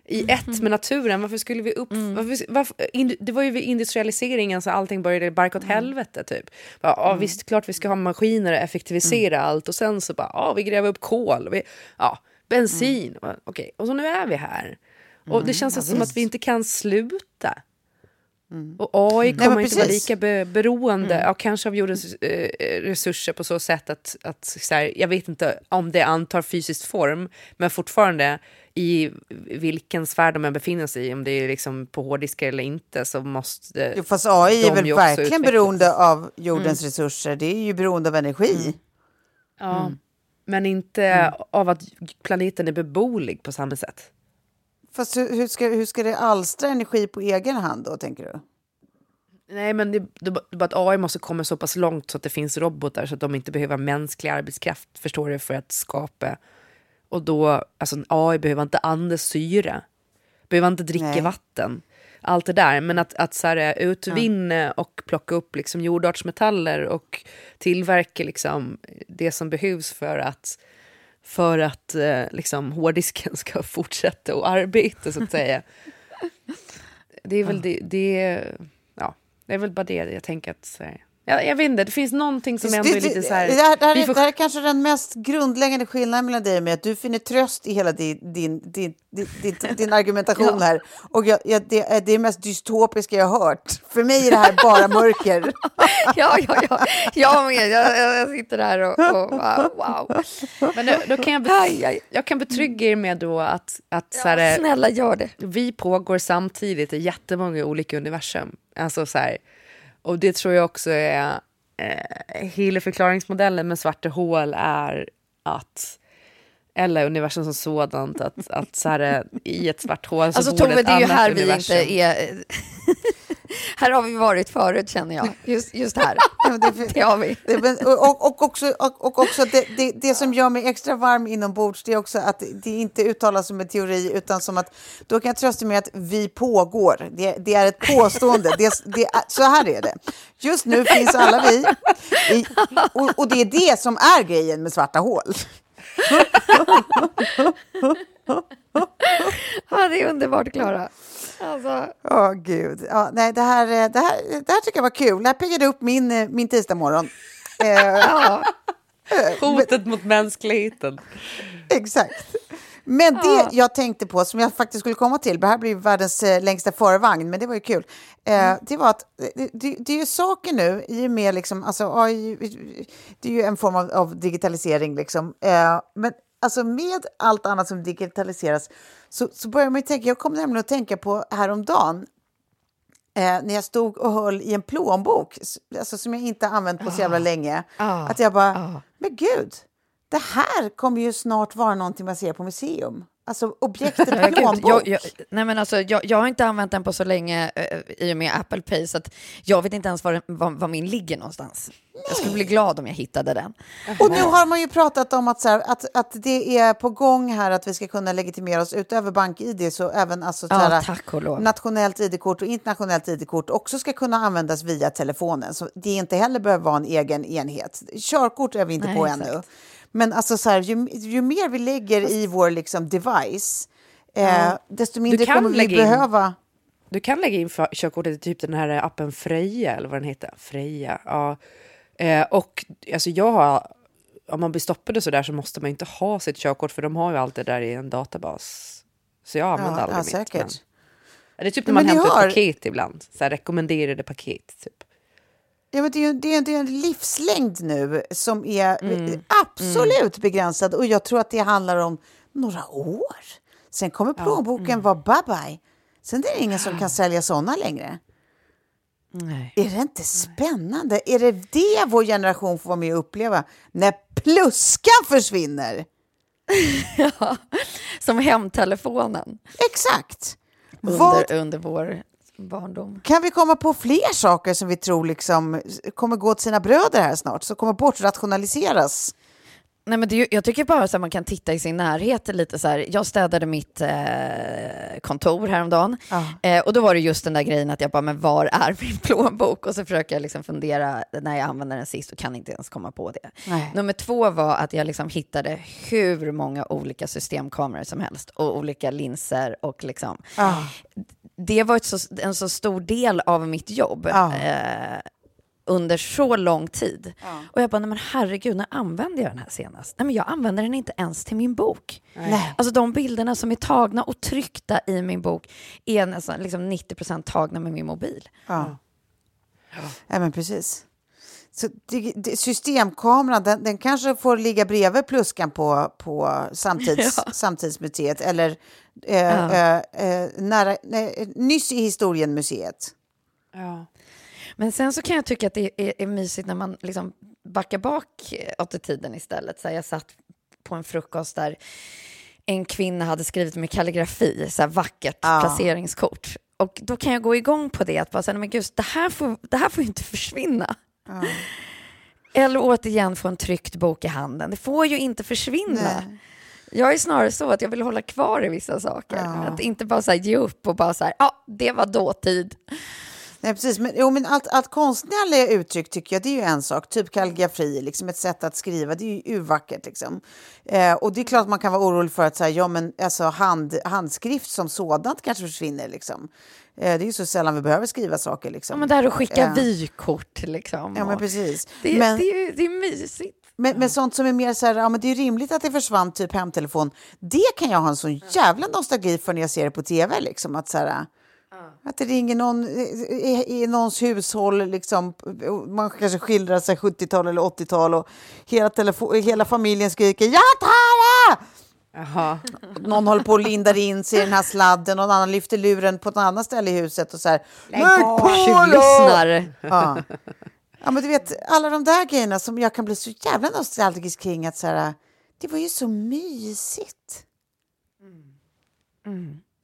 i ett med naturen. Varför skulle vi upp... Varför, varför, in, det var ju vid industrialiseringen så allting började barka åt helvete. Typ. Bara, ja, Visst, klart vi ska ha maskiner och effektivisera allt. Och sen så bara, ja, vi gräver upp kol. Vi, ja, bensin. Okej, och så nu är vi här. Och det känns ja, som visst. att vi inte kan sluta. Och AI Nej, kommer men inte vara lika be beroende, Mm. ja, kanske av jordens eh, resurser på så sätt att, att så här, jag vet inte om det antar fysisk form, men fortfarande i vilken sfär de än befinner sig i, om det är liksom på hårddiskar eller inte, så måste Jo, fast AI är väl verkligen utvecklas. beroende av jordens Mm. resurser. Det är ju beroende av energi. Ja, men inte av att planeten är beboelig på samma sätt. Fast hur, hur, ska, hur ska det alstra energi på egen hand då, tänker du? Nej, men det, det, det bara att AI måste komma så pass långt så att det finns robotar så att de inte behöver mänsklig arbetskraft, förstår du, för att skapa. Och då, alltså AI behöver inte andas syre, behöver inte dricka Nej. vatten. Allt det där, men att, att så här, utvinna och plocka upp liksom jordartsmetaller och tillverka liksom det som behövs för att, för att eh, liksom, hårddisken ska fortsätta att arbeta, så att säga. Det är väl det, det, ja, det är väl bara det jag tänker att... Så här, jag, jag vet inte, det finns någonting som ändå är lite så här... det, här, det, här, är- får- det här är kanske den mest grundläggande skillnaden mellan dig och mig, att du finner tröst i hela din, din, din, din, din, argumentation här. Och jag, jag, det är det mest dystopiska jag har hört. För mig är det här bara mörker. ja, ja, ja. Jag med. Jag, jag, sitter där och, och wow. Men då, då kan jag, bet- jag kan betrygga er med då att, att så här, snälla gör det. vi pågår samtidigt i jättemånga olika universum. Alltså så här, och det tror jag också är eh, hela förklaringsmodellen med svarta hål är att eller universum som sådant, att, att så här, i ett svart hål så Alltså bor Tove, ett det är ju annat här vi universum. inte är... här har vi varit förut känner jag. Just, just här. det har vi. Och, och, också, och, och också det, det, det som gör mig extra varm inombords det är också att det inte uttalas som en teori utan som att då kan jag trösta mig att vi pågår. Det, det är ett påstående. Det, det, så här är det. Just nu finns alla vi i, och, och det är det som är grejen med svarta hål. Ja, det är underbart, Klara. Alltså, Åh gud. Ja, nej, det, här, eh, det, här, det här tycker jag var kul. Det här piggade upp min, eh, min tisdagmorgon. Eh, ja. Hotet mot mänskligheten. Exakt. Men det jag tänkte på, som jag faktiskt skulle komma till, det här blir världens eh, längsta förvagn, men det var ju kul. Eh, det var att det, det, det är ju saker nu, i och med liksom, alltså, AI, det är ju en form av, av digitalisering, liksom. Eh, men alltså med allt annat som digitaliseras så, så börjar man tänka, jag kom nämligen att tänka på häromdagen, eh, när jag stod och höll i en plånbok, alltså, som jag inte använt på så jävla länge, Ah. att jag bara, men gud, det här kommer ju snart vara någonting man ser på museum. Alltså objektet Ja, plånbok. jag, jag, nej men alltså, jag, jag har inte använt den på så länge eh, i och med Apple Pay, så att jag vet inte ens var, var, var min ligger någonstans. Jag skulle bli glad om jag hittade den. Och nu har man ju pratat om att, så här, att, att det är på gång här att vi ska kunna legitimera oss utöver bank-id så även alltså, så Ja, här, lov. nationellt id-kort och internationellt id-kort också ska kunna användas via telefonen. Så det inte heller behöver vara en egen enhet. Körkort är vi inte Nej, på exakt. ännu. Men alltså så här, ju, ju mer vi lägger i vår liksom, device, eh, Ja. desto mindre kommer vi lägga in- behöva... Du kan lägga in för- körkortet i typ den här appen Freja, eller vad den heter. Freja, ja. Eh, och alltså jag har, om man blir stoppad och sådär så måste man inte ha sitt körkort för de har ju allt det där i en databas. Så jag använder Ja, aldrig ja, mitt. säkert. Men, det är typ när man hämtar har- ett paket ibland, så rekommenderade paket. Typ. Ja, men det, är ju, det, är, det är en livslängd nu som är Mm. eh, absolut begränsad och jag tror att det handlar om några år. Sen kommer plånboken Mm. vara bye-bye. Sen är det ingen som kan sälja sådana längre. Nej. Är det inte spännande? Är det det vår generation får vara med och uppleva? När pluskan försvinner? ja, som hemtelefonen Exakt. under, Vad under vår barndom. kan vi komma på fler saker som vi tror liksom kommer gå åt sina bröder här snart, som kommer bortrationaliseras? Nej, men det, jag tycker bara att man kan titta i sin närhet lite så här. Jag städade mitt eh, kontor häromdagen eh, och då var det just den där grejen att jag bara, men var är min plånbok? Och så försöker jag liksom fundera när jag använder den sist och kan inte ens komma på det. Nej. Nummer två var att jag liksom hittade hur många olika systemkameror som helst och olika linser och liksom. Ah. Det var så, en så stor del av mitt jobb. Ja. Eh, under så lång tid. Och jag bara, nej men herregud, när använde jag den här senast? Nej men jag använder den inte ens till min bok. Nej. Alltså de bilderna som är tagna och tryckta i min bok är nästan liksom 90% tagna med min mobil. Ja. ja, men precis. Så det, det, systemkameran, den, den kanske får ligga bredvid pluskan på, på samtids, Ja. Samtidsmuseet eller eh, Ja. eh, eh, nära, nej, nyss i Historienmuseet. Ja. Men sen så kan jag tycka att det är, är mysigt när man liksom backar bak åt i tiden istället. Så här, jag satt på en frukost där en kvinna hade skrivit med kalligrafi, så här vackert Ja. placeringskort. Och då kan jag gå igång på det, att bara säga, men gud, det här får, det här får ju inte försvinna. Eller återigen få en tryckt bok i handen. Det får ju inte försvinna. Nej. Jag är snarare så att jag vill hålla kvar i vissa saker. Ja. Att inte bara så här, ge upp och bara så här, ja, det var dåtid. Nej, precis. Men, jo, men allt, allt konstnärliga uttryck tycker jag det är ju en sak. Typ kalligrafi, liksom ett sätt att skriva, det är ju urvackert. Liksom. Eh, och det är klart att man kan vara orolig för att så här, ja, men, alltså, hand, handskrift som sådant kanske försvinner. Liksom. Eh, det är ju så sällan vi behöver skriva saker. Liksom. Ja, men där att skicka Eh, vykort liksom. Ja, men precis. Det, Men- det, är, det är mysigt. Men, men sånt som är mer så här, ja men det är rimligt att det försvann typ hemtelefon. Det kan jag ha en sån jävla nostalgi för när jag ser det på tv liksom. Att så här, att det ringer någon i, i någons hushåll liksom. Man kanske skildrar sig 70-tal eller 80-tal och hela, hela familjen skriker ja Tara! Jaha. Någon håller på och lindar in sig i den här sladden, någon annan lyfter luren på ett annat ställe i huset och så här. Lägg på då!" Tjuvlyssnar. Ja. ja, men du vet alla de där grejerna som jag kan bli så jävla nostalgisk kring att så här, det var ju så mysigt.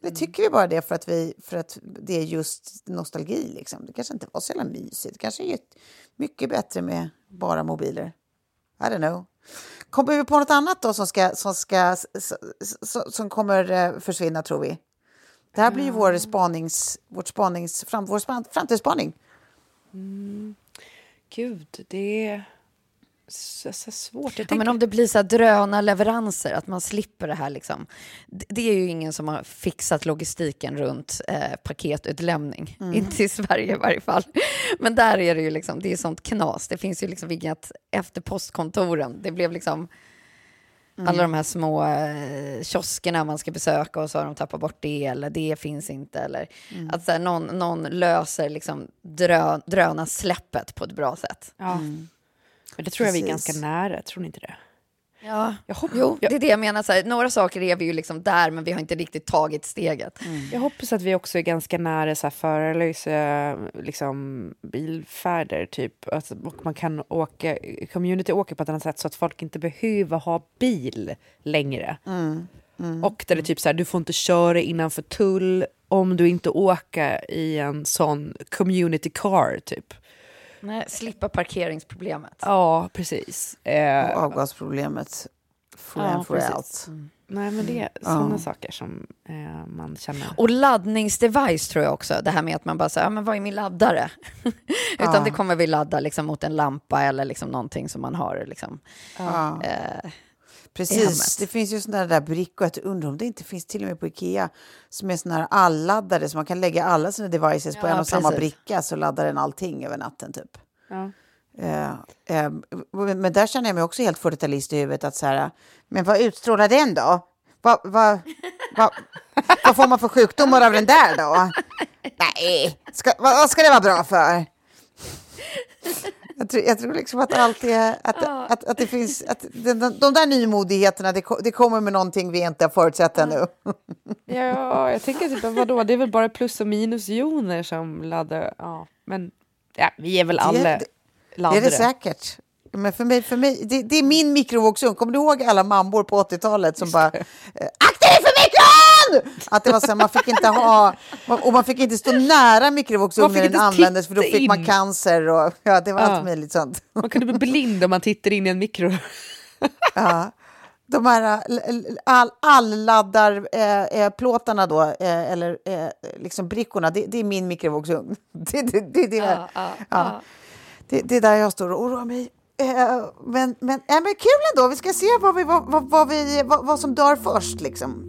Det tycker vi bara det för att, vi, för att det är just nostalgi. Liksom. Det kanske inte var så jävla mysigt. Det kanske är mycket bättre med bara mobiler. I don't know. Kommer vi på något annat då som, ska, som, ska, som kommer eh, försvinna, tror vi? Det här blir ju vår spanings, vårt spanings, fram, vår span, framtidsspaning. Gud, det är så, så svårt. Jag Ja, tänker, men om det blir så drönarleveranser, att man slipper det här. Liksom. Det, det är ju ingen som har fixat logistiken runt eh, paketutlämning. Inte i Sverige i varje fall. Men där är det ju liksom, det är sånt knas. Det finns ju liksom inget efter postkontoren. Det blev liksom alla de här små eh, kioskerna man ska besöka och så har de tappat bort det eller det finns inte. Eller att så här, någon, någon löser liksom drö, drönarsläppet på ett bra sätt. ja. Men det tror jag vi är Precis. ganska nära, tror ni inte det? Ja, Jag, hopp, jo, det är det jag menar. Så här, några saker är vi ju liksom där, men vi har inte riktigt tagit steget. jag hoppas att vi också är ganska nära så här förarlösa liksom, bilfärder. Typ. Alltså, och man kan åka, community åker på ett annat sätt så att folk inte behöver ha bil längre. Och där det är typ så här, du får inte köra innanför tull om du inte åker i en sån community car typ. Nej, slippa parkeringsproblemet. Ja, precis. Eh, Och avgasproblemet. For Ja, for out. nej, men det är sådana saker som eh, man känner. Och laddningsdevice tror jag också. Det här med att man bara säger, ja, men vad är min laddare? Utan Ja. det kommer vi ladda liksom mot en lampa eller liksom någonting som man har. Liksom. Ja. Eh. Precis, det finns ju sådana där brickor, jag undrar om det inte finns till och med på Ikea, som är sådana här alladdare så man kan lägga alla sina devices på Ja, en och samma precis. bricka så laddar den allting över natten typ. Ja. Eh, eh, men där känner jag mig också helt 40-talist i huvudet att så här, men vad utstrålar den då? Vad, vad, vad, vad får man för sjukdomar av den där då? Nej, ska, vad, vad ska det vara bra för? Jag tror, jag tror liksom att allt är, att, att, att det finns, att de, de, de där nymodigheterna, det, det kommer med någonting vi inte har förutsett ännu. Ja, jag tänker typ, vadå, det är väl bara plus och minusjoner som laddar. Ja, men ja, vi är väl alla det, det laddare. är det säkert. Men för mig, för mig det, det är min mikrovågsugn. Kommer du ihåg alla mammor på 80-talet som bara akta dig för mikron! Att det var så här, man fick inte ha och man fick inte stå nära Man mikrovågsugnen när den användes för då fick man in. cancer och ja, det var Ja. allt möjligt sånt. Man kunde bli blind om man tittar in i en mikro. Ja. De här l- all, all-laddar eh, eh, plåtarna då, eh, eller eh, liksom brickorna, det, det är min mikrovågsugn. Det, det, det, det, är- Ja, ja, ja. det, det är där jag står och oroar mig. Eh, men, men, äh, men kul ändå, vi ska se vad, vi, vad, vad, vad, vi, vad, vad som dör först, liksom.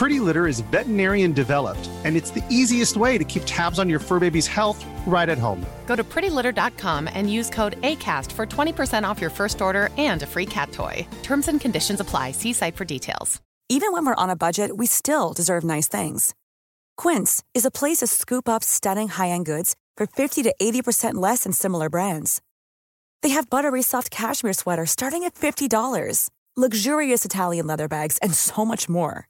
Pretty Litter is veterinarian developed, and it's the easiest way to keep tabs on your fur baby's health right at home. Go to prettylitter.com and use code ACAST for 20% off your first order and a free cat toy. Terms and conditions apply. See site for details. Even when we're on a budget, we still deserve nice things. Quince is a place to scoop up stunning high end goods for 50 to 80% less than similar brands. They have buttery soft cashmere sweaters starting at $50, luxurious Italian leather bags, and so much more.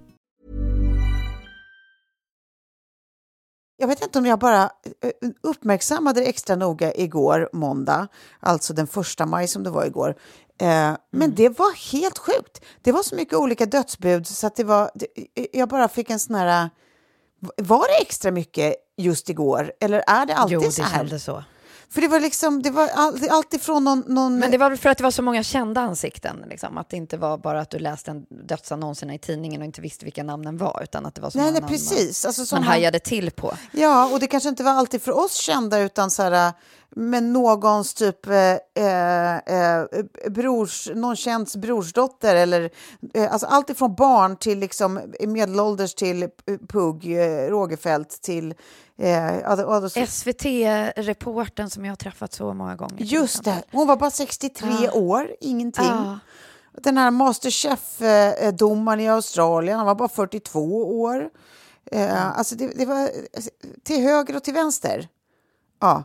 Jag vet inte om jag bara eh, uppmärksammade det extra noga igår, måndag, alltså den första maj som det var igår. Eh, Men det var helt sjukt. Det var så mycket olika dödsbud så att det var, det, jag bara fick en sån här... Var det extra mycket just igår eller är det alltid Jo, det så här? kändes så. För det var liksom, det var all, alltifrån någon, någon... Men det var för att det var så många kända ansikten, liksom. att det inte var bara att du läste en dödsannonserna i tidningen och inte visste vilka namnen var, utan att det var så Nej, många nej, namn precis. man, Alltså, man hajade till på. Ja, och det kanske inte var alltid för oss kända utan så här, med någons typ eh, eh, eh, brors, någon känds brorsdotter eller eh, alltså allt ifrån barn till liksom medelålders till Pugg, eh, Rogefeldt till eh, ja, det- ja, det- SVT-reporten som jag har träffat så många gånger. Just det, hon var bara 63 Ja. år, ingenting. Ja. Den här Masterchef-domaren i Australien, han var bara 42 år. Eh, Alltså det, det var alltså, till höger och till vänster. Ja.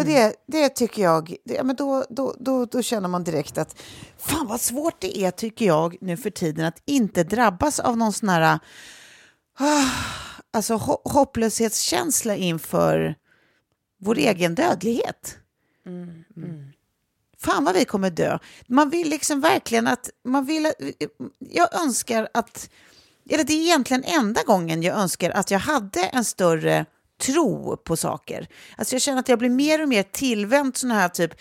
Och det, det tycker jag, det, men då, då, då, då känner man direkt att fan vad svårt det är tycker jag nu för tiden att inte drabbas av någon sån här ah, alltså, ho- hopplöshetskänsla inför vår egen dödlighet. Fan vad vi kommer dö. Man vill liksom verkligen att, man vill att, jag önskar att, eller det är egentligen enda gången jag önskar att jag hade en större tro på saker. Alltså jag känner att jag blir mer och mer tillvänd sådana här typ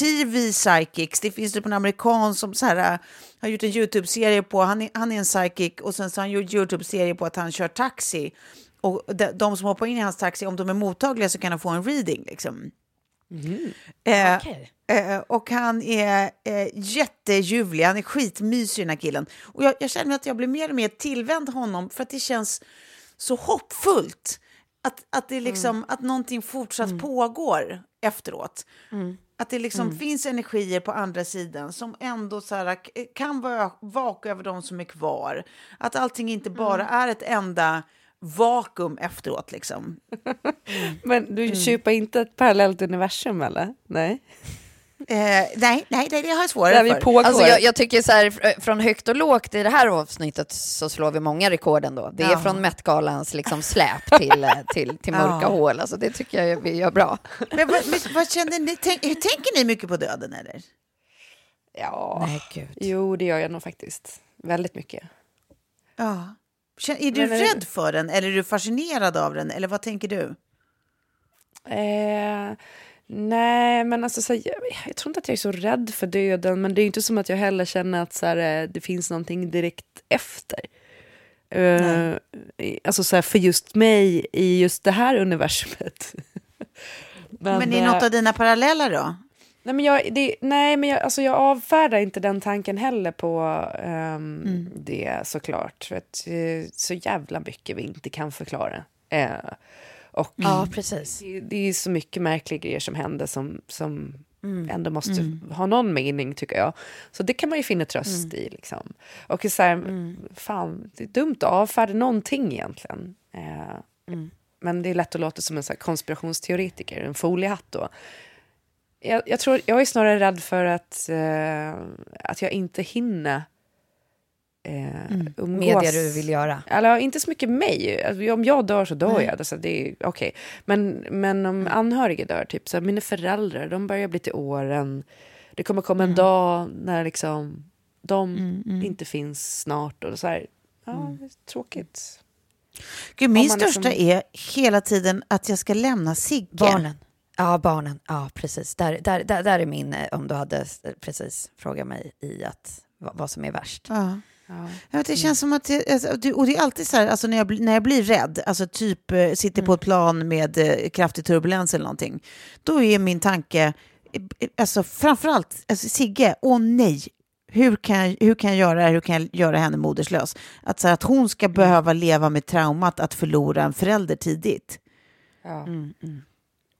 TV psychics. Det finns typ en amerikan som så här, äh, har gjort en YouTube-serie på, han är, han är en psychic och sen så har han gjort YouTube-serie på att han kör taxi. Och de, de som hoppar in i hans taxi, om de är mottagliga så kan de få en reading liksom. Eh, eh, och han är eh, jätteljuvlig, han är skitmysig den här killen. Och jag, jag känner att jag blir mer och mer tillvänd honom för att det känns så hoppfullt. Att, att, det liksom, att någonting fortsatt pågår efteråt. Att det liksom finns energier på andra sidan som ändå så här, kan va- vaka över de som är kvar. Att allting inte bara är ett enda vakuum efteråt liksom. Men du köper inte ett parallellt universum eller? Nej. Eh, nej, nej, det, det har jag svårare Där för. Alltså jag, jag tycker så här, fr- från högt och lågt i det här avsnittet så slår vi många rekord ändå. Det är Ja. från Met-galans liksom släp till, eh, till, till mörka Ja. hål. Alltså det tycker jag vi gör bra. Men vad, men vad känner ni? Tänk, tänker ni mycket på döden eller? Ja. Nej, gud. Jo, det gör jag nog faktiskt. Väldigt mycket. Ja. Känner, är du Men det- rädd för den eller är du fascinerad av den eller vad tänker du? Eh, nej, men alltså, så, här, jag, jag tror inte att jag är så rädd för döden, men det är inte som att jag heller känner att så här, eh, det finns någonting direkt efter. Eh, i- alltså så här, för just mig i just det här universumet. Men, i eh, något av dina paralleller då? Nej, men jag, det, nej, men jag, alltså jag avfärdar inte den tanken heller på ehm, Mm. det såklart. För att eh, så jävla mycket vi inte kan förklara. Eh, och Ja, precis. det, det är så mycket märkliga grejer som händer som, som ändå måste Mm. ha någon mening tycker jag. Så det kan man ju finna tröst Mm. i. Liksom. Och så här, fan, det är dumt att avfärda någonting egentligen. Eh, Mm. Men det är lätt att låta som en så konspirationsteoretiker, en foliehatt då. Jag, jag, tror, jag är snarare rädd för att, eh, att jag inte hinner eh, Mm. umgås. Med det du vill göra. Eller inte så mycket mig. Alltså, om jag dör så dör Nej. jag. Alltså, det är okej. Men, men om anhöriga dör, typ så här, mina föräldrar, de börjar bli till åren. Det kommer komma en Mm. dag när liksom de inte finns snart. Och så här, ja, Mm. tråkigt. Gud, min Om man största liksom- är hela tiden att jag ska lämna Sigge. Barnen. Ja, barnen. Ja, precis. Där, där, där, där är min, eh, om du hade precis frågat mig i att, vad, vad som är värst. Ja. Ja. Det känns som att, det, alltså, och det är alltid så här, alltså när jag, när jag blir rädd, alltså typ eh, sitter på ett plan med eh, kraftig turbulens eller någonting, då är min tanke, eh, alltså framförallt, alltså, Sigge, åh nej, hur kan, jag, hur kan jag göra det här, hur kan jag göra henne moderslös? Att, så här, att hon ska behöva leva med traumat att förlora en förälder tidigt. Ja. Mm,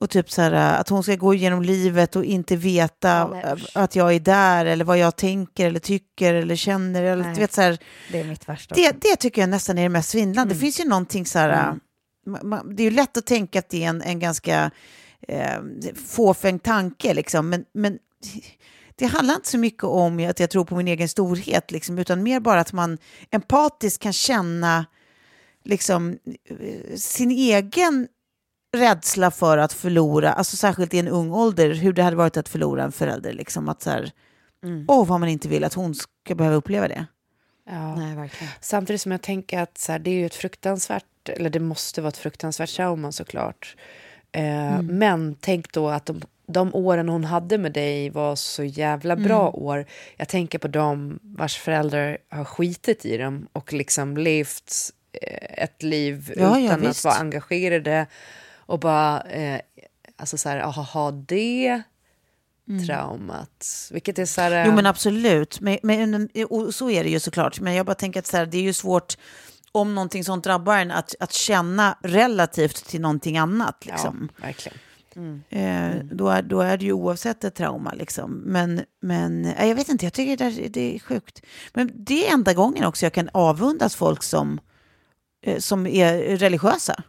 Och typ så här, att hon ska gå igenom livet och inte veta Ja, att jag är där eller vad jag tänker eller tycker eller känner. Eller, Nej. vet, så här, Det är mitt värsta. det, det tycker jag nästan är det mest svindlande. Det finns ju någonting så här... Mm. ma- ma- det är ju lätt att tänka att det är en, en ganska eh, fåfäng tanke, liksom. men, men det handlar inte så mycket om att jag tror på min egen storhet, liksom, utan mer bara att man empatiskt kan känna liksom, eh, sin egen rädsla för att förlora, alltså särskilt i en ung ålder, hur det hade varit att förlora en förälder. Liksom, att så här, Mm. åh, vad man inte vill att hon ska behöva uppleva det. Ja. Nej, verkligen. Samtidigt som jag tänker att så här, det är ju ett fruktansvärt, eller det måste vara ett fruktansvärt trauma såklart. Eh, Mm. Men tänk då att de, de åren hon hade med dig var så jävla bra Mm. år. Jag tänker på dem vars föräldrar har skitit i dem och liksom levt eh, ett liv Ja, ja, utan att visst. vara engagerade och bara, eh, alltså så här, aha, det traumat. Vilket är så här... Mm. Jo men absolut, men, men, och så är det ju såklart. Men jag bara tänker att så här, det är ju svårt om någonting sånt drabbar en att, att känna relativt till någonting annat. Liksom. Ja, verkligen. Eh, då, är, då är det ju oavsett ett trauma. Liksom. Men, men eh, jag vet inte, jag tycker det, är- det är sjukt. Men det är enda gången också jag kan avundas folk som, eh, som är religiösa.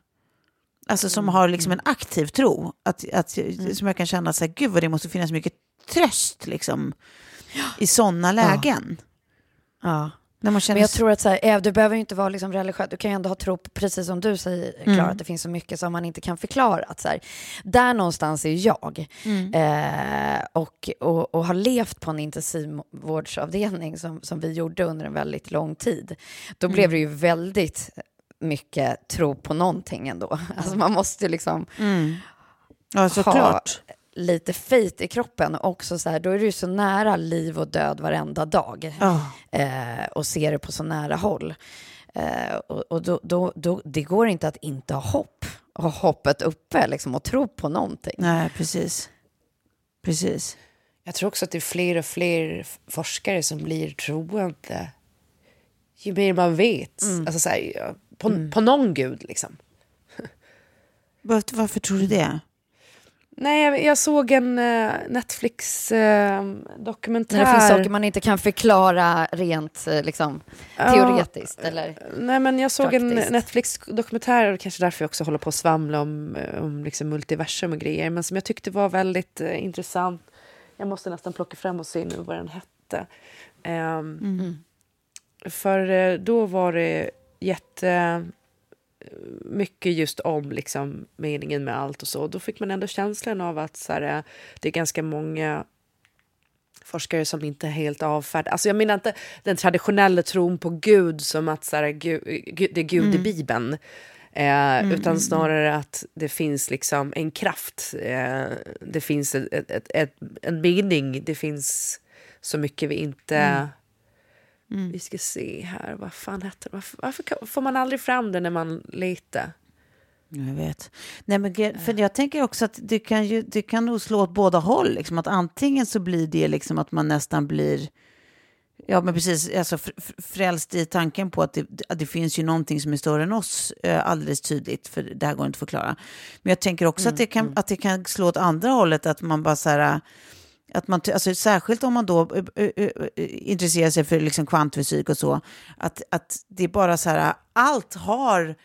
Alltså som har liksom en aktiv tro. Att, att, Som jag kan känna så här, gud vad det måste finnas mycket tröst liksom, i sådana lägen. Ja. När man känner Men jag tror att så här, eh, du behöver ju inte vara liksom religiös, du kan ju ändå ha tro på, precis som du säger Klara, Mm. att det finns så mycket som man inte kan förklara. Att så här, där någonstans är jag. Mm. Eh, och, och, och har levt på en intensivvårdsavdelning som, som vi gjorde under en väldigt lång tid. Då blev Mm. det ju väldigt mycket tro på någonting ändå. Alltså man måste liksom Mm. Ja, ha lite faith i kroppen. Och också så här, då är du ju så nära liv och död varenda dag. Ja. Eh, och ser det på så nära håll. Eh, och och då, då, då, det går inte att inte ha hopp. Ha hoppet uppe liksom, och tro på någonting. Nej, precis. Precis. Jag tror också att det är fler och fler forskare som blir troende ju mer man vet. Mm. Alltså så här, på, på någon gud liksom. Var, varför tror du det? Nej, jag, såg en uh, Netflix-dokumentär. När det finns saker man inte kan förklara rent eh, liksom, teoretiskt. Eller? Nej, men jag såg Praktiskt. en Netflix-dokumentär, och kanske därför jag också håller på att svamla om, eh, om liksom multiversum och grejer, men som jag tyckte var väldigt eh, intressant. Jag måste nästan plocka fram och se nu vad den hette. Ehm, Mm. För eh, då var det jätte eh, mycket just om liksom, meningen med allt och så. Då fick man ändå känslan av att så här, eh, det är ganska många forskare som inte helt avfärdar... Alltså jag menar inte den traditionella tron på Gud som att så här, Gud, Gud, det är Gud i Mm. Bibeln. Eh, Mm, utan snarare att det finns liksom en kraft. Eh, det finns ett, ett, ett, ett, en mening. Det finns så mycket vi inte... Mm. Vi ska se här, vad fan heter det? Varför, varför får man aldrig fram det när man letar? Jag vet. Nej, men, för jag tänker också att det kan, ju, det kan nog slå åt båda håll. Liksom, att antingen så blir det liksom att man nästan blir Ja, men precis. Alltså, fr- fr- frälst i tanken på att det, att det finns ju någonting som är större än oss eh, alldeles tydligt, för det här går inte att förklara. Men jag tänker också att, det kan, att det kan slå åt andra hållet, att man bara så här, Att man, alltså, särskilt om man då ö, ö, ö, intresserar sig för liksom kvantfysik och så, att, att det är bara så här, allt har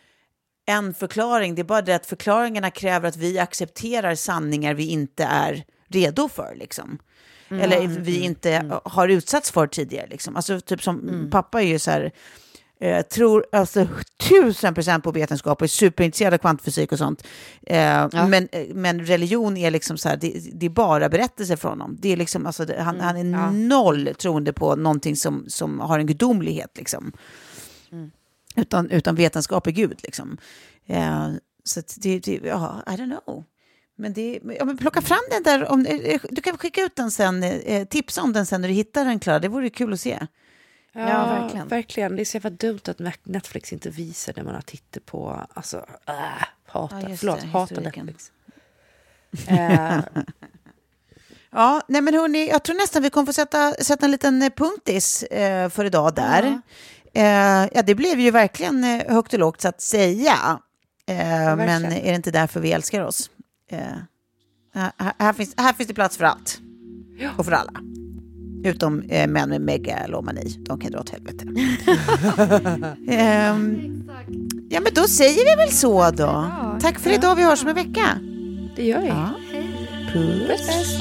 en förklaring. Det är bara det att förklaringarna kräver att vi accepterar sanningar vi inte är redo för. Liksom. Mm. Eller vi mm, inte mm. har utsatts för tidigare. Liksom. Alltså, typ som Mm. pappa är ju så här, eh, tror alltså tusen procent på vetenskap och är superintresserad av kvantfysik och sånt. Eh, men, eh, men religion är liksom så här, det, det är bara berättelser från honom. Det är liksom, alltså, det, han, Mm, han är ja. noll troende på någonting som, som har en gudomlighet. Liksom. Mm. Utan, utan vetenskap är Gud. Liksom. Eh, så det, det, ja, I don't know. Men, det, ja, men plocka fram den där, om, eh, du kan skicka ut den sen, eh, tipsa om den sen när du hittar den Klara, det vore kul att se. Ja, verkligen. verkligen. Det är så jävla dumt att Netflix inte visar det man har tittat på. Alltså, äh, hatar, Ja, förlåt, det, historiken. Netflix. Eh, Ja, nej men hörni, jag tror nästan vi kommer få sätta, sätta en liten eh, punktis eh, för idag där. Eh, ja, det blev ju verkligen eh, högt och lågt så att säga. Eh, men verkligen. är det inte därför vi älskar oss? Här, här, finns, här finns det plats för allt. Och för alla. Utom eh, män med megalomani. De kan dra åt helvete. Ehm, ja, men då säger vi väl så då. Tack för idag. Vi hörs om en vecka. det gör vi. Ja. Puss.